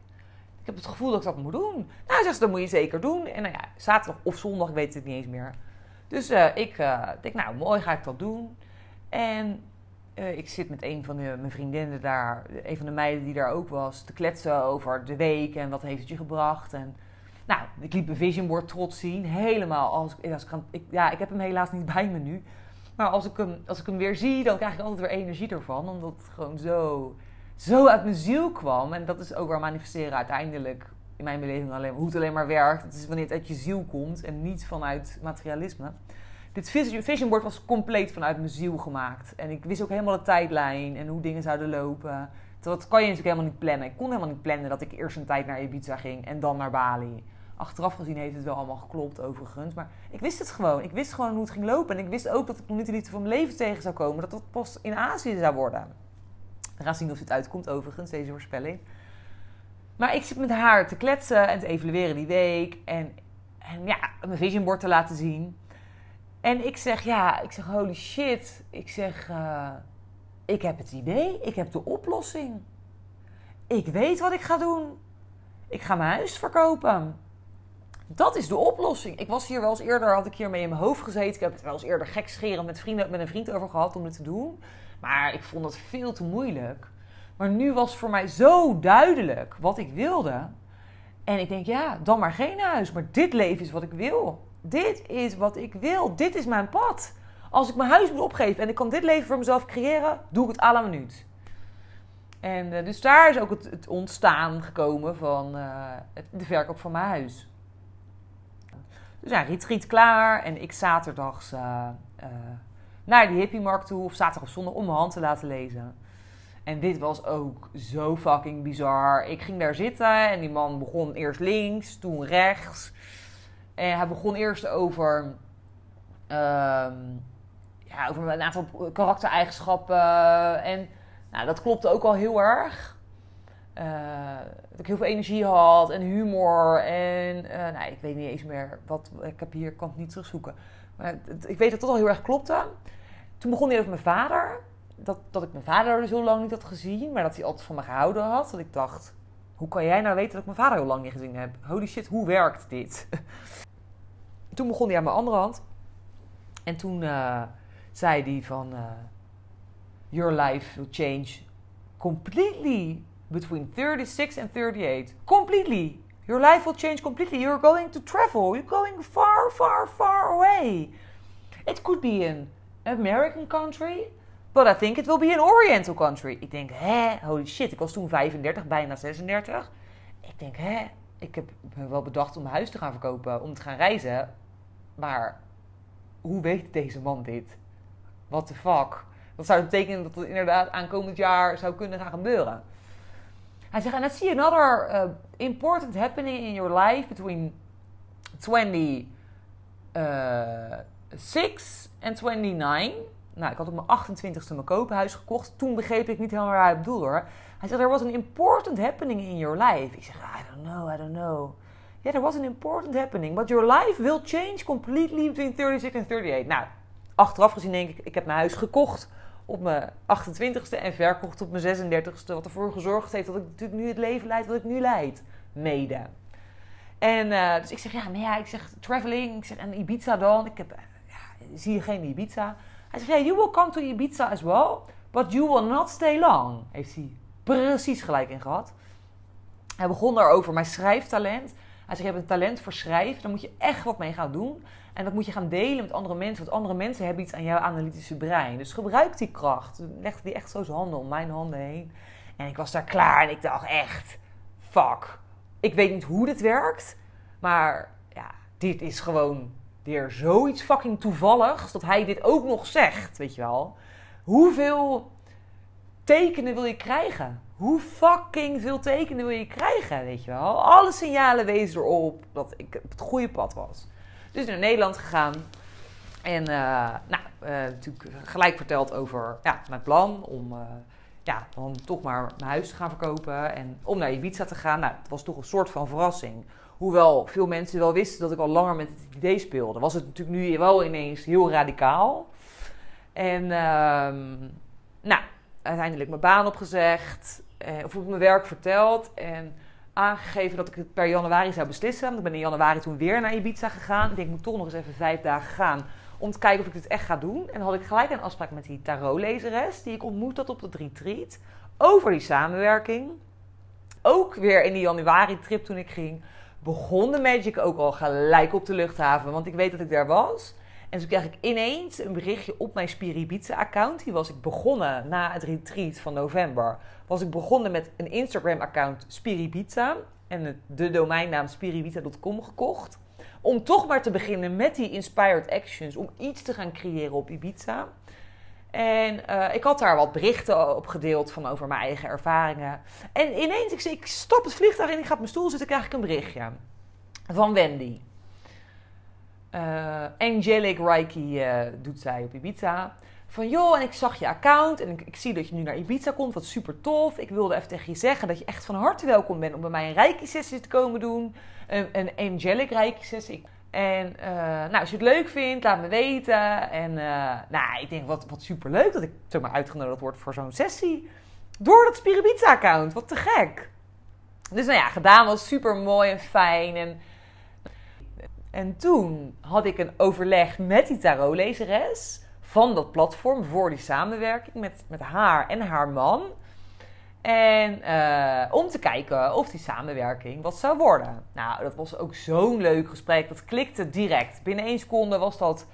Speaker 1: Ik heb het gevoel dat ik dat moet doen. Nou, zegt ze, dat moet je zeker doen. En nou ja, zaterdag of zondag, ik weet het niet eens meer dus uh, ik uh, denk, nou mooi, ga ik dat doen. En uh, ik zit met een van de, mijn vriendinnen daar, een van de meiden die daar ook was, te kletsen over de week en wat heeft het je gebracht. En nou, ik liep een vision board trots zien, helemaal. Als, als ik, ik, ja, ik heb hem helaas niet bij me nu. Maar als ik, hem, als ik hem weer zie, dan krijg ik altijd weer energie ervan. Omdat het gewoon zo, zo uit mijn ziel kwam. En dat is ook waar manifesteren uiteindelijk in mijn beleving alleen, hoe het alleen maar werkt. Het is wanneer het uit je ziel komt en niet vanuit materialisme. dit vision board was compleet vanuit mijn ziel gemaakt. En ik wist ook helemaal de tijdlijn en hoe dingen zouden lopen. Dat kan je natuurlijk helemaal niet plannen. Ik kon helemaal niet plannen dat ik eerst een tijd naar Ibiza ging en dan naar Bali. Achteraf gezien heeft het wel allemaal geklopt overigens. Maar ik wist het gewoon. Ik wist gewoon hoe het ging lopen. En ik wist ook dat ik nog niet de liefde van mijn leven tegen zou komen. Dat dat pas in Azië zou worden. We gaan zien of het uitkomt overigens, deze voorspelling. Maar ik zit met haar te kletsen en te evalueren die week. En, en ja, mijn vision board te laten zien. En ik zeg, ja, ik zeg, holy shit. Ik zeg, uh, ik heb het idee. Ik heb de oplossing. Ik weet wat ik ga doen. Ik ga mijn huis verkopen. Dat is de oplossing. Ik was hier wel eens eerder, had ik hier mee in mijn hoofd gezeten. Ik heb het wel eens eerder scheren met, vrienden, met een vriend over gehad om het te doen. Maar ik vond het veel te moeilijk. Maar nu was voor mij zo duidelijk wat ik wilde. En ik denk, ja, dan maar geen huis. Maar dit leven is wat ik wil. Dit is wat ik wil. Dit is mijn pad. Als ik mijn huis moet opgeven en ik kan dit leven voor mezelf creëren, doe ik het à la minuut. En uh, dus daar is ook het, het ontstaan gekomen van uh, de verkoop van mijn huis. Dus ja, retreat klaar en ik zaterdags uh, naar die hippiemarkt toe, of zaterdag of zondag, om mijn hand te laten lezen. En dit was ook zo fucking bizar. Ik ging daar zitten en die man begon eerst links, toen rechts. En hij begon eerst over, uh, ja, over een aantal karaktereigenschappen. En nou, dat klopte ook al heel erg. Uh, dat ik heel veel energie had en humor. En uh, nou, ik weet niet eens meer wat. Ik heb hier, kan het niet terugzoeken. Ik weet dat het al heel erg klopte. Toen begon hij over mijn vader. Dat, dat ik mijn vader dus heel lang niet had gezien. Maar dat hij altijd van me gehouden had. Dat ik dacht, hoe kan jij nou weten dat ik mijn vader heel lang niet gezien heb? Holy shit, hoe werkt dit? (laughs) toen begon hij aan mijn andere hand. En toen uh, zei hij van... Uh, Your life will change completely between 36 and 38. Completely. Your life will change completely. You're going to travel. You're going far, far, far away. It could be an American country, but I think it will be an Oriental country. Ik denk, hè, holy shit. Ik was toen 35, bijna 36. Ik denk, hè, ik heb me wel bedacht om huis te gaan verkopen, om te gaan reizen. Maar hoe weet deze man dit? What the fuck? Dat zou betekenen dat het inderdaad aankomend jaar zou kunnen gaan gebeuren. Hij zegt, and I see another uh, important happening in your life between 26 uh, and 29. Nou, ik had op mijn 28ste mijn koophuis gekocht. Toen begreep ik niet helemaal waar hij bedoelde hoor. Hij zegt, there was an important happening in your life. Ik zeg, I don't know, I don't know. Yeah, there was an important happening. But your life will change completely between 36 and 38. Nou, achteraf gezien denk ik, ik heb mijn huis gekocht op mijn 28ste en verkocht op mijn 36ste. Wat ervoor gezorgd heeft dat ik natuurlijk nu het leven leid wat ik nu leid. Mede. En uh, dus ik zeg, ja, maar ja, ik zeg traveling. Ik zeg, en Ibiza dan? Ik heb, ja, zie je geen Ibiza? Hij zegt, you will come to Ibiza as well. But you will not stay long. Heeft hij precies gelijk in gehad. Hij begon daarover mijn schrijftalent. Hij zegt, je hebt een talent voor schrijven. Daar moet je echt wat mee gaan doen. En dat moet je gaan delen met andere mensen. Want andere mensen hebben iets aan jouw analytische brein. Dus gebruik die kracht. Legde die echt zo handen om mijn handen heen. En ik was daar klaar en ik dacht echt, fuck. Ik weet niet hoe dit werkt. Maar ja, dit is gewoon weer zoiets fucking toevalligs. Dat hij dit ook nog zegt, weet je wel. Hoeveel tekenen wil je krijgen? Hoe fucking veel tekenen wil je krijgen, weet je wel? Alle signalen wezen erop dat ik op het goede pad was. Dus naar Nederland gegaan. En uh, nou, uh, natuurlijk gelijk verteld over ja, mijn plan om uh, ja, dan toch maar mijn huis te gaan verkopen. En om naar Ibiza te gaan. Nou, het was toch een soort van verrassing. Hoewel veel mensen wel wisten dat ik al langer met het idee speelde, was het natuurlijk nu wel ineens heel radicaal. En ehm, nou, uiteindelijk mijn baan opgezegd. of op mijn werk verteld. En aangegeven dat ik het per januari zou beslissen. Ik ben in januari toen weer naar Ibiza gegaan. Ik ik moet toch nog eens even vijf dagen gaan om te kijken of ik dit echt ga doen. En dan had ik gelijk een afspraak met die tarotlezeres die ik ontmoet had op het retreat. Over die samenwerking. Ook weer in die januari-trip toen ik ging, begon de magic ook al gelijk op de luchthaven. Want ik weet dat ik daar was. En toen kreeg ik ineens een berichtje op mijn Spiribitza-account. Die was ik begonnen na het retreat van november. Was ik begonnen met een Instagram-account Spiribitza. En de domeinnaam spiribitza.com gekocht. om toch maar te beginnen met die inspired actions. Om iets te gaan creëren op Ibiza. En eh, ik had daar wat berichten op gedeeld van over mijn eigen ervaringen. En ineens, ik, ik het vliegtuig in, ik ga op mijn stoel zitten, krijg ik een berichtje van Wendy. Uh, Angelic Reiki uh, doet zij op Ibiza. Van joh, en ik zag je account en ik, ik, zie dat je nu naar Ibiza komt, wat super tof. Ik wilde even tegen je zeggen dat je echt van harte welkom bent om bij mij een Reiki-sessie te komen doen. Een, een Angelic Reiki-sessie. En uh, nou, als je het leuk vindt, laat me weten. En nou, ik denk wat, wat super leuk dat ik zomaar uitgenodigd word voor zo'n sessie. Door dat Spiribitza-account. Wat te gek. Dus nou ja, gedaan was super mooi en fijn. En, en toen had ik een overleg met die tarotlezeres van dat platform voor die samenwerking met, met haar en haar man. En uh, om te kijken of die samenwerking wat zou worden. Nou, dat was ook zo'n leuk gesprek. Dat klikte direct. Binnen één seconde was dat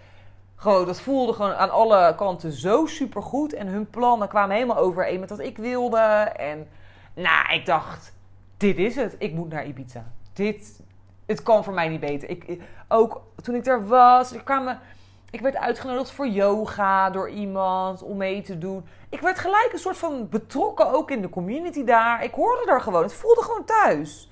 Speaker 1: gewoon, dat voelde gewoon aan alle kanten zo super goed. En hun plannen kwamen helemaal overeen met wat ik wilde. En nou, ik dacht, dit is het. Ik moet naar Ibiza. Dit, het kan voor mij niet beter. Ik, ook toen ik er was, er kwamen ik werd uitgenodigd voor yoga door iemand om mee te doen. Ik werd gelijk een soort van betrokken ook in de community daar. Ik hoorde er gewoon. Het voelde gewoon thuis.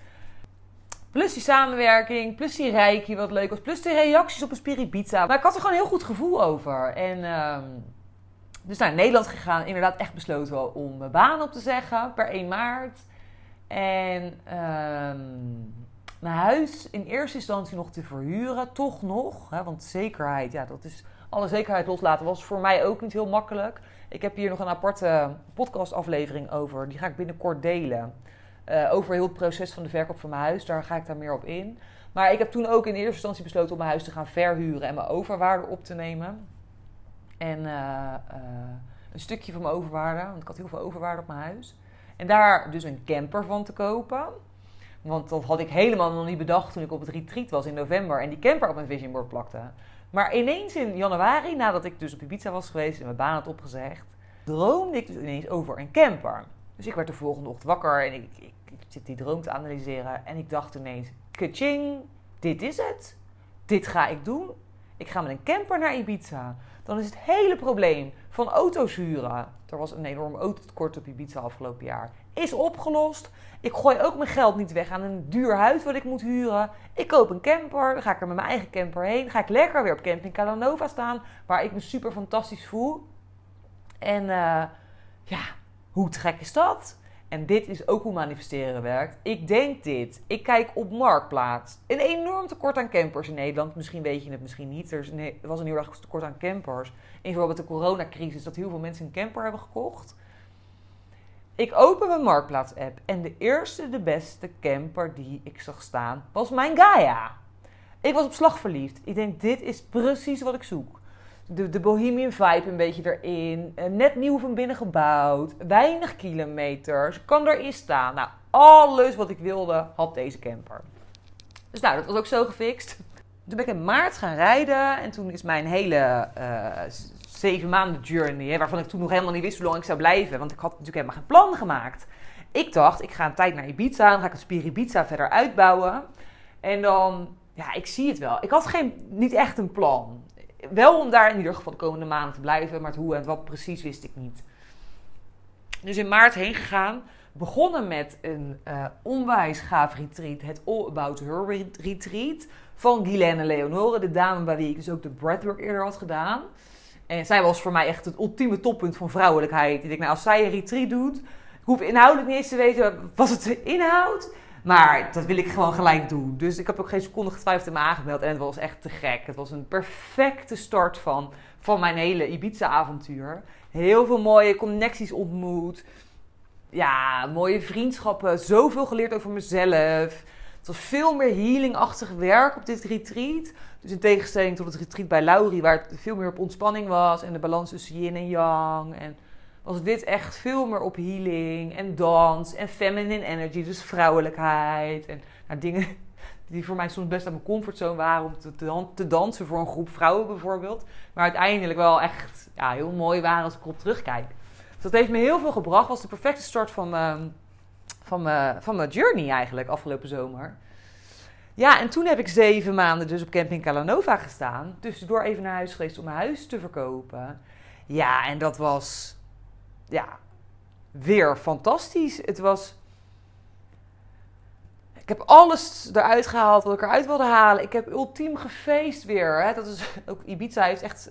Speaker 1: Plus die samenwerking, plus die reiki wat leuk was. Plus de reacties op een spiripizza. Maar ik had er gewoon een heel goed gevoel over. En uh, dus naar Nederland gegaan. Inderdaad echt besloten om mijn baan op te zeggen per 1 maart. En... Uh, mijn huis in eerste instantie nog te verhuren, toch nog. Hè, want zekerheid, ja, dat is alle zekerheid loslaten was voor mij ook niet heel makkelijk. Ik heb hier nog een aparte podcastaflevering over. Die ga ik binnenkort delen. Uh, over heel het proces van de verkoop van mijn huis. Daar ga ik daar meer op in. Maar ik heb toen ook in eerste instantie besloten om mijn huis te gaan verhuren en mijn overwaarde op te nemen. En uh, uh, een stukje van mijn overwaarde, want ik had heel veel overwaarde op mijn huis. En daar dus een camper van te kopen. Want dat had ik helemaal nog niet bedacht toen ik op het retreat was in november en die camper op mijn vision board plakte. Maar ineens in januari, nadat ik dus op Ibiza was geweest en mijn baan had opgezegd, droomde ik dus ineens over een camper. Dus ik werd de volgende ochtend wakker en ik, ik, ik zit die droom te analyseren. En ik dacht ineens, kaching, dit is het. Dit ga ik doen. Ik ga met een camper naar Ibiza. Dan is het hele probleem van auto's huren. Er was een enorm autotekort op Ibiza afgelopen jaar. Is opgelost. Ik gooi ook mijn geld niet weg aan een duur huis wat ik moet huren. Ik koop een camper. Dan ga ik er met mijn eigen camper heen. Ga ik lekker weer op camping Calanova staan. Waar ik me super fantastisch voel. En uh, ja, hoe gek is dat? En dit is ook hoe manifesteren werkt. Ik denk dit. Ik kijk op Marktplaats. Een enorm tekort aan campers in Nederland. Misschien weet je het misschien niet. Er, was een heel erg tekort aan campers. In met de coronacrisis. Dat heel veel mensen een camper hebben gekocht. Ik open mijn Marktplaats-app. En de eerste, de beste camper die ik zag staan was mijn Gaia. Ik was op slag verliefd. Ik denk, dit is precies wat ik zoek de, de bohemian vibe een beetje erin. Eh, net nieuw van binnen gebouwd. Weinig kilometers. Kan erin staan. Nou, alles wat ik wilde had deze camper. Dus nou, dat was ook zo gefixt. Toen ben ik in maart gaan rijden. En toen is mijn hele uh, zeven maanden journey... waarvan ik toen nog helemaal niet wist hoe lang ik zou blijven. Want ik had natuurlijk helemaal geen plan gemaakt. Ik dacht, ik ga een tijd naar Ibiza. Dan ga ik het Spier Ibiza verder uitbouwen. En dan... Ja, ik zie het wel. Ik had geen, niet echt een plan wel om daar in ieder geval de komende maanden te blijven, maar het hoe en wat precies wist ik niet. Dus in maart heen gegaan. Begonnen met een uh, onwijs gaaf retreat. Het All About Her retreat. Van Guylaine Leonore. De dame bij wie ik dus ook de breathwork eerder had gedaan. En zij was voor mij echt het ultieme toppunt van vrouwelijkheid. Ik nou, als zij een retreat doet... Ik hoef inhoudelijk niet eens te weten, was het de inhoud? Maar dat wil ik gewoon gelijk doen. Dus ik heb ook geen seconde getwijfeld en me aangemeld. En het was echt te gek. Het was een perfecte start van, van mijn hele Ibiza-avontuur. Heel veel mooie connecties ontmoet. Ja, mooie vriendschappen. Zoveel geleerd over mezelf. Het was veel meer healingachtig werk op dit retreat. Dus in tegenstelling tot het retreat bij Laurie, waar het veel meer op ontspanning was. En de balans tussen yin en yang. En was dit echt veel meer op healing en dans en feminine energy, dus vrouwelijkheid. En nou, dingen (laughs) die voor mij soms best aan mijn comfortzone waren om te, dansen voor een groep vrouwen bijvoorbeeld. Maar uiteindelijk wel echt ja, heel mooi waren als ik erop terugkijk. Dus dat heeft me heel veel gebracht. Was de perfecte start van mijn, van mijn, van mijn journey eigenlijk afgelopen zomer. Ja, en toen heb ik zeven maanden dus op camping Calanova gestaan. Tussendoor even naar huis geweest om mijn huis te verkopen. Ja, en dat was ja, weer fantastisch. Het was. Ik heb alles eruit gehaald wat ik eruit wilde halen. Ik heb ultiem gefeest weer. Hè. Dat is, (laughs) ook Ibiza heeft echt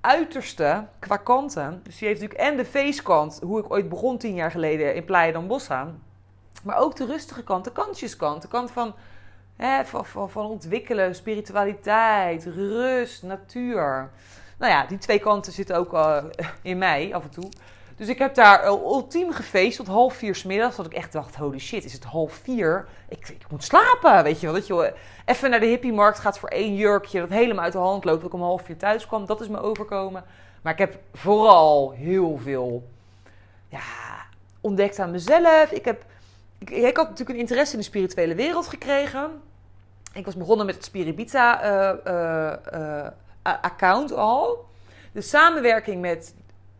Speaker 1: uiterste qua kanten. Dus die heeft natuurlijk en de feestkant, hoe ik ooit begon tien jaar geleden in Playa dan Bossa. Maar ook de rustige kant, de kantjeskant. De kant van, hè, van, van, ontwikkelen, spiritualiteit, rust, natuur. Nou ja, die twee kanten zitten ook uh, in mij af en toe. Dus ik heb daar ultiem gefeest tot half vier smiddags. Dat ik echt dacht, holy shit, is het half vier? Ik, ik moet slapen, weet je wel. Dat je even naar de hippiemarkt gaat voor één jurkje... dat helemaal uit de hand loopt, dat ik om half vier thuis kwam. Dat is me overkomen. Maar ik heb vooral heel veel ja, ontdekt aan mezelf. Ik, heb, ik, ik had natuurlijk een interesse in de spirituele wereld gekregen. Ik was begonnen met het Spiribita uh, account al. De samenwerking met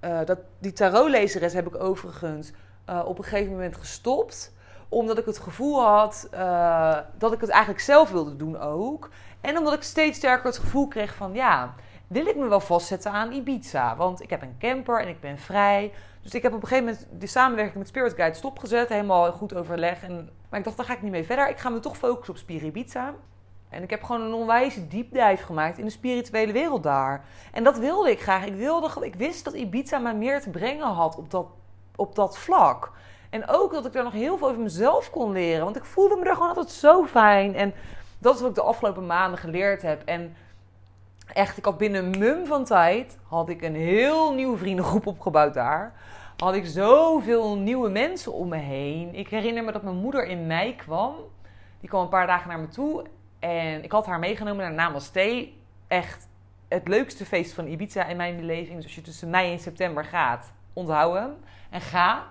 Speaker 1: uh, dat, die tarotlezeres heb ik overigens uh, op een gegeven moment gestopt. Omdat ik het gevoel had uh, dat ik het eigenlijk zelf wilde doen ook. En omdat ik steeds sterker het gevoel kreeg van ja, wil ik me wel vastzetten aan Ibiza? Want ik heb een camper en ik ben vrij. Dus ik heb op een gegeven moment de samenwerking met Spirit Guide stopgezet. Helemaal goed overleg. En, maar ik dacht, daar ga ik niet mee verder. Ik ga me toch focussen op Spiribiza. En ik heb gewoon een onwijze diepdijf gemaakt in de spirituele wereld daar. En dat wilde ik graag. Ik, wilde, ik wist dat Ibiza mij meer te brengen had op dat, op dat vlak. En ook dat ik daar nog heel veel over mezelf kon leren. Want ik voelde me daar gewoon altijd zo fijn. En dat is wat ik de afgelopen maanden geleerd heb. En echt, ik had binnen een mum van tijd... had ik een heel nieuwe vriendengroep opgebouwd daar. Had ik zoveel nieuwe mensen om me heen. Ik herinner me dat mijn moeder in mei kwam. Die kwam een paar dagen naar me toe. En ik had haar meegenomen naar Namaste. Echt het leukste feest van Ibiza in mijn beleving. Dus als je tussen mei en september gaat, onthoud hem. En ga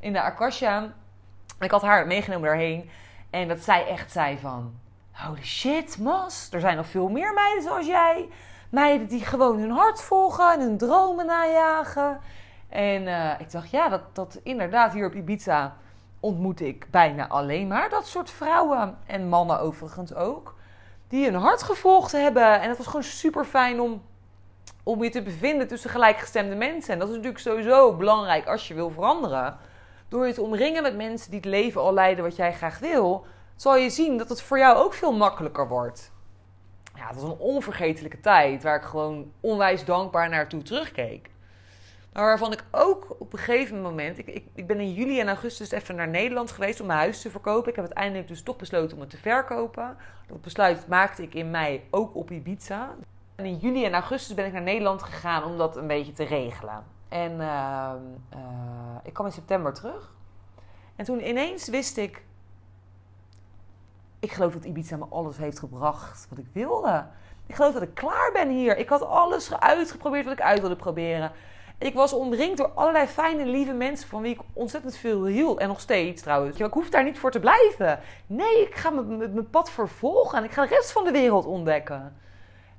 Speaker 1: in de Akasha. Ik had haar meegenomen daarheen. En dat zij echt zei van... Holy shit, Mas. Er zijn nog veel meer meiden zoals jij. Meiden die gewoon hun hart volgen en hun dromen najagen. En uh, ik dacht, ja, dat, dat inderdaad hier op Ibiza ontmoet ik bijna alleen maar dat soort vrouwen. En mannen overigens ook die hun hart gevolgd hebben. En het was gewoon super fijn om, om je te bevinden tussen gelijkgestemde mensen. En dat is natuurlijk sowieso belangrijk als je wil veranderen. Door je te omringen met mensen die het leven al leiden wat jij graag wil, zal je zien dat het voor jou ook veel makkelijker wordt. Ja, het was een onvergetelijke tijd waar ik gewoon onwijs dankbaar naartoe terugkeek. Maar waarvan ik ook op een gegeven moment. Ik, ik, ik, ben in juli en augustus even naar Nederland geweest om mijn huis te verkopen. Ik heb uiteindelijk dus toch besloten om het te verkopen. Dat besluit maakte ik in mei ook op Ibiza. En in juli en augustus ben ik naar Nederland gegaan om dat een beetje te regelen. En uh, uh, ik kwam in september terug. En toen ineens wist ik. Ik geloof dat Ibiza me alles heeft gebracht wat ik wilde. Ik geloof dat ik klaar ben hier. Ik had alles uitgeprobeerd wat ik uit wilde proberen. Ik was omringd door allerlei fijne, lieve mensen van wie ik ontzettend veel hield. En nog steeds trouwens. Ik hoef daar niet voor te blijven. Nee, ik ga mijn pad vervolgen en ik ga de rest van de wereld ontdekken.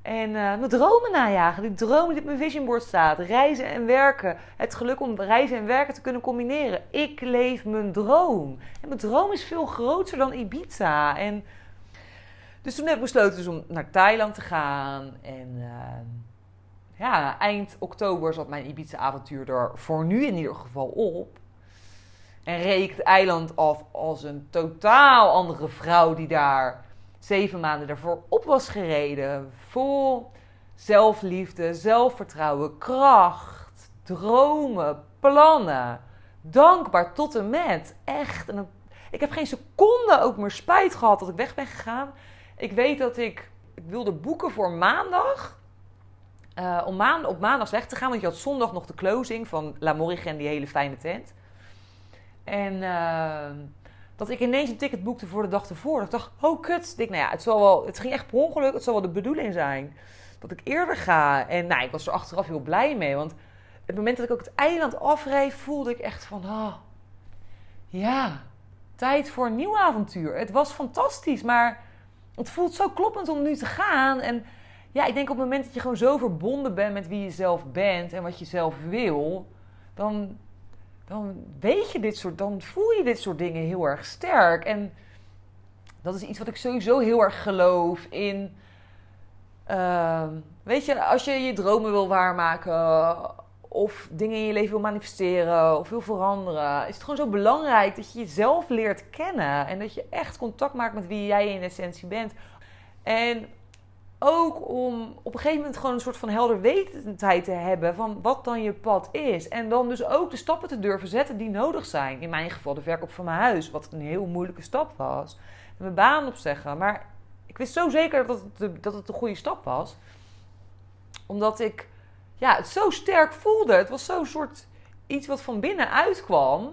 Speaker 1: En uh, mijn dromen najagen. Die dromen die op mijn vision board staat. Reizen en werken. Het geluk om reizen en werken te kunnen combineren. Ik leef mijn droom. En mijn droom is veel groter dan Ibiza. En dus toen heb ik besloten dus om naar Thailand te gaan. En... Uh, ja, eind oktober zat mijn Ibiza-avontuur er voor nu in ieder geval op. En reek het eiland af als een totaal andere vrouw die daar zeven maanden ervoor op was gereden. Vol zelfliefde, zelfvertrouwen, kracht, dromen, plannen. Dankbaar tot en met. Echt. En ik heb geen seconde ook meer spijt gehad dat ik weg ben gegaan. Ik weet dat ik, ik wilde boeken voor maandag. Uh, om maan, op maandag weg te gaan. Want je had zondag nog de closing van La Morrigen, die hele fijne tent. En uh, dat ik ineens een ticket boekte voor de dag ervoor. Ik dacht, oh kut. Ik, nou ja, het, zal wel, het ging echt per ongeluk. Het zal wel de bedoeling zijn dat ik eerder ga. En nou, ik was er achteraf heel blij mee. Want het moment dat ik ook het eiland afreed, voelde ik echt van... Oh, ja, tijd voor een nieuw avontuur. Het was fantastisch, maar het voelt zo kloppend om nu te gaan. En ja, ik denk op het moment dat je gewoon zo verbonden bent met wie je zelf bent en wat je zelf wil, dan, dan weet je dit soort, dan voel je dit soort dingen heel erg sterk. En Dat is iets wat ik sowieso heel erg geloof in. Ehm, weet je, als je je dromen wil waarmaken of dingen in je leven wil manifesteren of wil veranderen, is het gewoon zo belangrijk dat je jezelf leert kennen en dat je echt contact maakt met wie jij in essentie bent. En ook om op een gegeven moment gewoon een soort van helderwetendheid te hebben van wat dan je pad is. En dan dus ook de stappen te durven zetten die nodig zijn. In mijn geval de verkoop van mijn huis, wat een heel moeilijke stap was. Mijn baan opzeggen. Maar ik wist zo zeker dat het, de, dat het de goede stap was. Omdat ik ja, het zo sterk voelde. Het was zo'n soort iets wat van binnen uitkwam.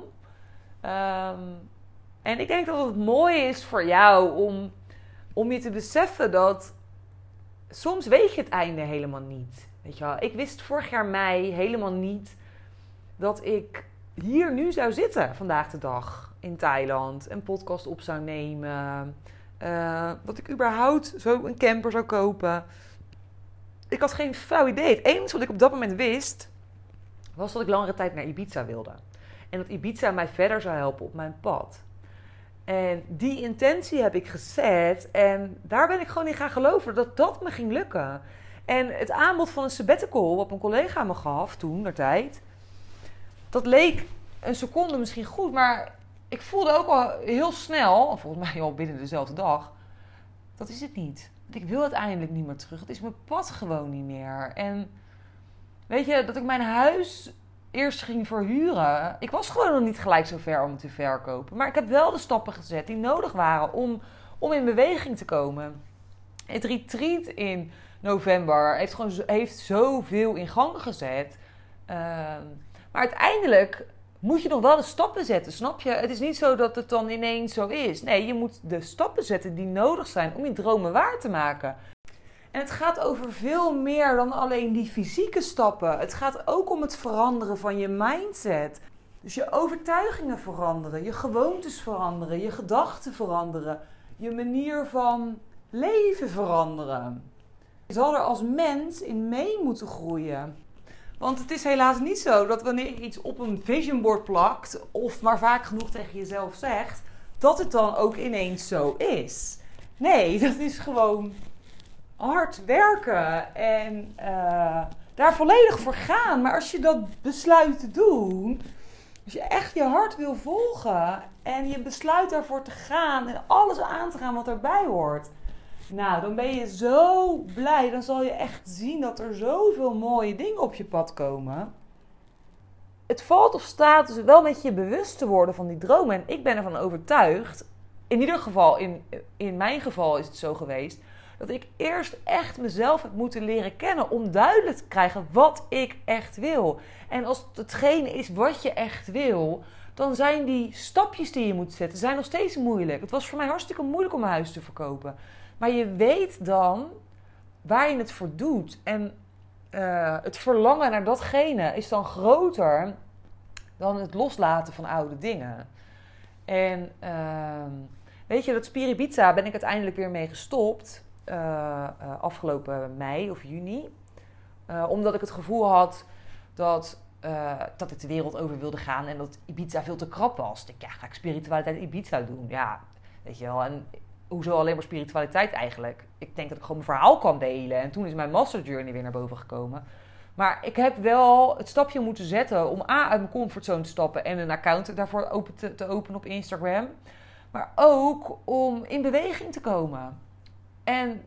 Speaker 1: Um, en ik denk dat het mooi is voor jou om, om je te beseffen dat soms weet je het einde helemaal niet. Weet je wel? Ik wist vorig jaar mei helemaal niet dat ik hier nu zou zitten vandaag de dag in Thailand. Een podcast op zou nemen. Uh, dat ik überhaupt zo een camper zou kopen. Ik had geen flauw idee. Het enige wat ik op dat moment wist, was dat ik langere tijd naar Ibiza wilde. En dat Ibiza mij verder zou helpen op mijn pad. En die intentie heb ik gezet. En daar ben ik gewoon in gaan geloven dat dat me ging lukken. En het aanbod van een sabbatical, wat een collega me gaf toen, der tijd. Dat leek een seconde misschien goed, maar ik voelde ook al heel snel, volgens mij al binnen dezelfde dag, dat is het niet. Ik wil uiteindelijk niet meer terug. Het is mijn pad gewoon niet meer. En weet je, dat ik mijn huis eerst ging verhuren. Ik was gewoon nog niet gelijk zo ver om te verkopen. Maar ik heb wel de stappen gezet die nodig waren om, om in beweging te komen. Het retreat in november heeft gewoon heeft zoveel in gang gezet. Ehm, maar uiteindelijk moet je nog wel de stappen zetten, snap je? Het is niet zo dat het dan ineens zo is. Nee, je moet de stappen zetten die nodig zijn om je dromen waar te maken. En het gaat over veel meer dan alleen die fysieke stappen. Het gaat ook om het veranderen van je mindset. Dus je overtuigingen veranderen, je gewoontes veranderen, je gedachten veranderen, je manier van leven veranderen. Je zal er als mens in mee moeten groeien. Want het is helaas niet zo dat wanneer je iets op een vision board plakt, of maar vaak genoeg tegen jezelf zegt, dat het dan ook ineens zo is. Nee, (laughs) dat is gewoon hard werken en uh, daar volledig voor gaan. Maar als je dat besluit te doen, als je echt je hart wil volgen en je besluit daarvoor te gaan en alles aan te gaan wat erbij hoort. Nou, dan ben je zo blij. Dan zal je echt zien dat er zoveel mooie dingen op je pad komen. Het valt of staat dus wel met je bewust te worden van die dromen. En ik ben ervan overtuigd, in ieder geval, in, in mijn geval is het zo geweest, dat ik eerst echt mezelf heb moeten leren kennen om duidelijk te krijgen wat ik echt wil. En als hetgene is wat je echt wil, dan zijn die stapjes die je moet zetten zijn nog steeds moeilijk. Het was voor mij hartstikke moeilijk om mijn huis te verkopen. Maar je weet dan waar je het voor doet. En uh, het verlangen naar datgene is dan groter dan het loslaten van oude dingen. En uh, weet je, dat Spiribizza ben ik uiteindelijk weer mee gestopt. Uh, afgelopen mei of juni. omdat ik het gevoel had dat, dat ik de wereld over wilde gaan en dat Ibiza veel te krap was. Ik ja, ga ik spiritualiteit Ibiza doen? Ja, weet je wel. En hoezo alleen maar spiritualiteit eigenlijk? Ik denk dat ik gewoon mijn verhaal kan delen. En toen is mijn master journey weer naar boven gekomen. Maar ik heb wel het stapje moeten zetten om A, uit mijn comfortzone te stappen en een account daarvoor open te, te openen op Instagram. Maar ook om in beweging te komen. En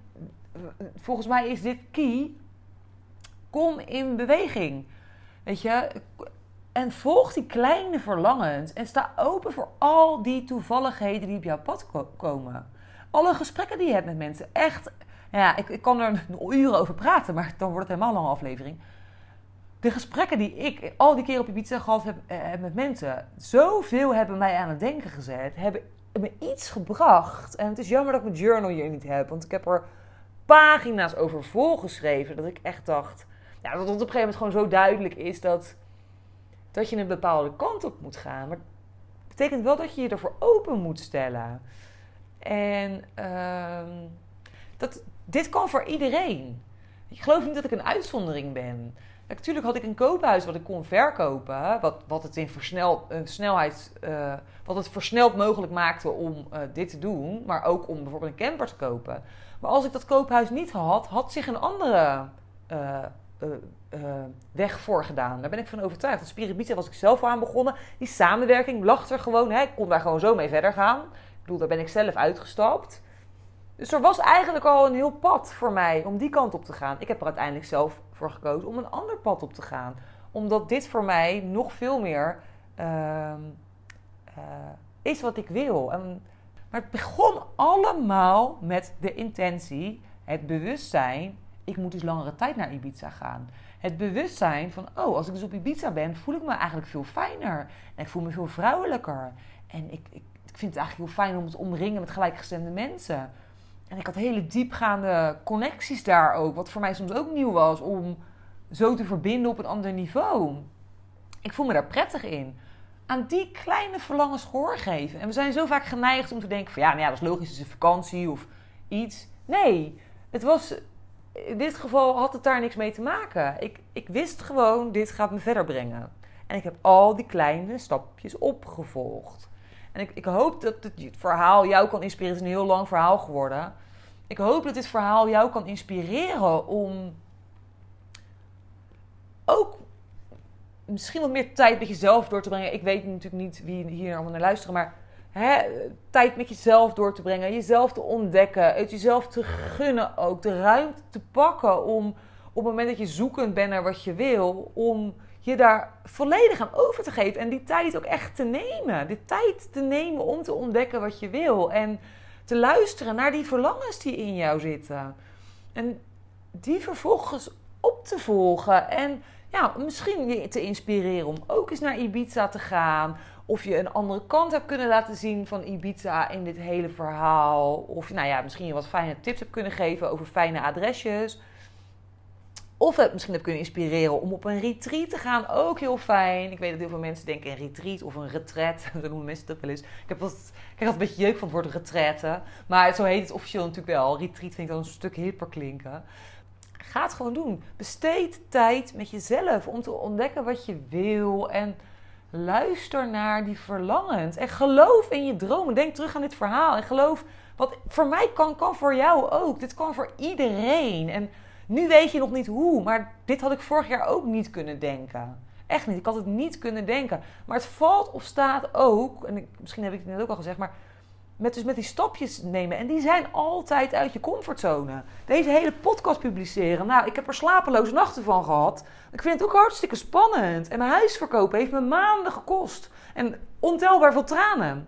Speaker 1: volgens mij is dit key. Kom in beweging. Weet je, en volg die kleine verlangens en sta open voor al die toevalligheden die op jouw pad komen alle gesprekken die je hebt met mensen. Echt, ja, ik, ik kan er uren over praten, maar dan wordt het helemaal een aflevering. De gesprekken die ik al die keer op Ibiza gehad heb, eh, heb met mensen, zoveel hebben mij aan het denken gezet, hebben me iets gebracht. En het is jammer dat ik mijn journal hier niet heb, want ik heb er pagina's over volgeschreven. Dat ik echt dacht, ja, dat het op een gegeven moment gewoon zo duidelijk is dat, dat je een bepaalde kant op moet gaan. Maar betekent wel dat je je ervoor open moet stellen. En uh, dat, dit kan voor iedereen. Ik geloof niet dat ik een uitzondering ben. Natuurlijk had ik een koophuis wat ik kon verkopen, wat, wat het in versneld, een snelheid, uh, wat het versneld mogelijk maakte om uh, dit te doen, maar ook om bijvoorbeeld een camper te kopen. Maar als ik dat koophuis niet had, had zich een andere uh, weg voor gedaan. Daar ben ik van overtuigd. Dat Spiribitia was ik zelf aan begonnen. Die samenwerking lag er gewoon. Hè. Ik kon daar gewoon zo mee verder gaan. Ik bedoel, daar ben ik zelf uitgestapt. Dus er was eigenlijk al een heel pad voor mij om die kant op te gaan. Ik heb er uiteindelijk zelf voor gekozen om een ander pad op te gaan. Omdat dit voor mij nog veel meer uh, uh, is wat ik wil. En, maar het begon allemaal met de intentie, het bewustzijn. Ik moet dus langere tijd naar Ibiza gaan. Het bewustzijn van, oh, als ik dus op Ibiza ben, voel ik me eigenlijk veel fijner. En ik voel me veel vrouwelijker. En ik, ik, ik vind het eigenlijk heel fijn om het omringen met gelijkgestemde mensen. En ik had hele diepgaande connecties daar ook. Wat voor mij soms ook nieuw was om zo te verbinden op een ander niveau. Ik voel me daar prettig in. Aan die kleine verlangens gehoor geven. En we zijn zo vaak geneigd om te denken: van ja, nou ja, dat is logisch, het is een vakantie of iets. Nee, het was. In dit geval had het daar niks mee te maken. Ik, ik wist gewoon: dit gaat me verder brengen. En ik heb al die kleine stapjes opgevolgd. En ik, ik hoop dat het verhaal jou kan inspireren. Het is een heel lang verhaal geworden. Ik hoop dat dit verhaal jou kan inspireren om ook misschien wat meer tijd met jezelf door te brengen. Ik weet natuurlijk niet wie hier allemaal naar luisteren, maar hè, tijd met jezelf door te brengen, jezelf te ontdekken, het jezelf te gunnen ook, de ruimte te pakken om op het moment dat je zoekend bent naar wat je wil, om je daar volledig aan over te geven en die tijd ook echt te nemen. De tijd te nemen om te ontdekken wat je wil en te luisteren naar die verlangens die in jou zitten. En die vervolgens op te volgen en ja, misschien je te inspireren om ook eens naar Ibiza te gaan. Of je een andere kant hebt kunnen laten zien van Ibiza in dit hele verhaal. Of nou ja, misschien je wat fijne tips hebt kunnen geven over fijne adresjes. Of het misschien hebt kunnen inspireren om op een retreat te gaan. Ook heel fijn. Ik weet dat heel veel mensen denken een retreat of een retret. (laughs) Zo noemen mensen het wel eens. Ik, heb wat, ik krijg een beetje jeuk van het woord retraite. Maar zo heet het officieel natuurlijk wel. Retreat vind ik dan een stuk hipper klinken. Ga het gewoon doen. Besteed tijd met jezelf om te ontdekken wat je wil. En luister naar die verlangens. En geloof in je dromen. Denk terug aan dit verhaal. En geloof wat voor mij kan, kan voor jou ook. Dit kan voor iedereen. En nu weet je nog niet hoe. Maar dit had ik vorig jaar ook niet kunnen denken. Echt niet. Ik had het niet kunnen denken. Maar het valt of staat ook. En ik, misschien heb ik het net ook al gezegd. Maar met, dus met die stapjes nemen. En die zijn altijd uit je comfortzone. Deze hele podcast publiceren. Nou, ik heb er slapeloze nachten van gehad. Ik vind het ook hartstikke spannend. En mijn huis verkopen heeft me maanden gekost. En ontelbaar veel tranen.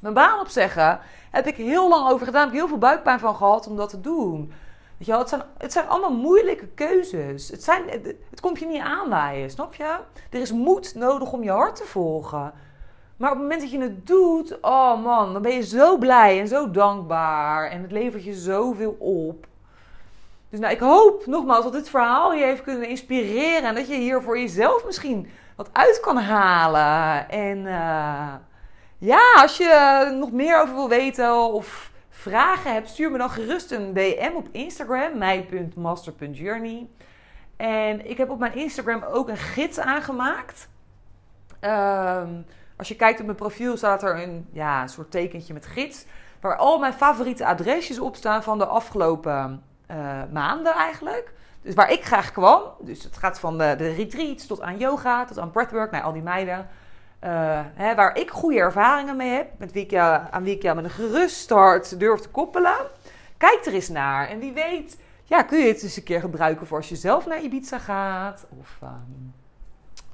Speaker 1: Mijn baan opzeggen heb ik heel lang over gedaan. Heb ik heel veel buikpijn van gehad om dat te doen. Je het, zijn, het zijn allemaal moeilijke keuzes. Het, zijn, het, komt je niet aanwaaien, snap je? Er is moed nodig om je hart te volgen. Maar op het moment dat je het doet, oh man, dan ben je zo blij en zo dankbaar. En het levert je zoveel op. Dus nou, ik hoop nogmaals dat dit verhaal je heeft kunnen inspireren. En dat je hier voor jezelf misschien wat uit kan halen. En uh, ja, als je nog meer over wil weten of vragen hebt, stuur me dan gerust een DM op Instagram, mij.master.journey. En ik heb op mijn Instagram ook een gids aangemaakt. Um, als je kijkt op mijn profiel staat er een, ja, een soort tekentje met gids. Waar al mijn favoriete adresjes op staan van de afgelopen uh, maanden eigenlijk. Dus waar ik graag kwam. Dus het gaat van de, de retreats tot aan yoga, tot aan breathwork. Nou, al die meiden. Uh, hè, waar ik goede ervaringen mee heb. Met wie aan wie ik jou met een gerust start durf te koppelen. Kijk er eens naar. En wie weet, ja, kun je het eens een keer gebruiken voor als je zelf naar Ibiza gaat. Of um,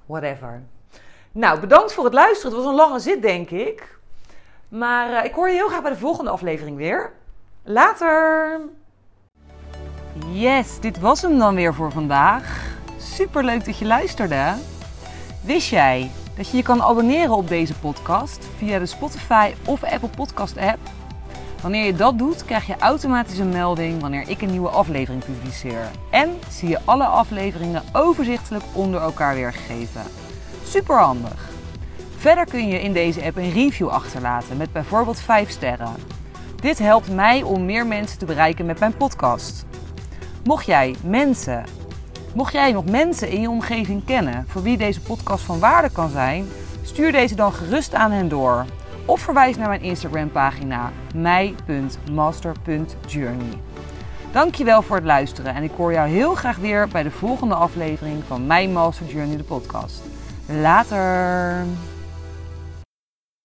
Speaker 1: whatever. Nou, bedankt voor het luisteren. Het was een lange zit, denk ik. Maar uh, ik hoor je heel graag bij de volgende aflevering weer. Later! Yes, dit was hem dan weer voor vandaag. Super leuk dat je luisterde. Wist jij dat je je kan abonneren op deze podcast via de Spotify of Apple Podcast app? Wanneer je dat doet, krijg je automatisch een melding wanneer ik een nieuwe aflevering publiceer. En zie je alle afleveringen overzichtelijk onder elkaar weergegeven. Super handig. Verder kun je in deze app een review achterlaten met bijvoorbeeld 5 sterren. Dit helpt mij om meer mensen te bereiken met mijn podcast. Mocht jij mensen Mocht jij nog mensen in je omgeving kennen voor wie deze podcast van waarde kan zijn, stuur deze dan gerust aan hen door. Of verwijs naar mijn Instagram pagina mij.master.journey. Dankjewel voor het luisteren en ik hoor jou heel graag weer bij de volgende aflevering van Mijn Master Journey de podcast. Later!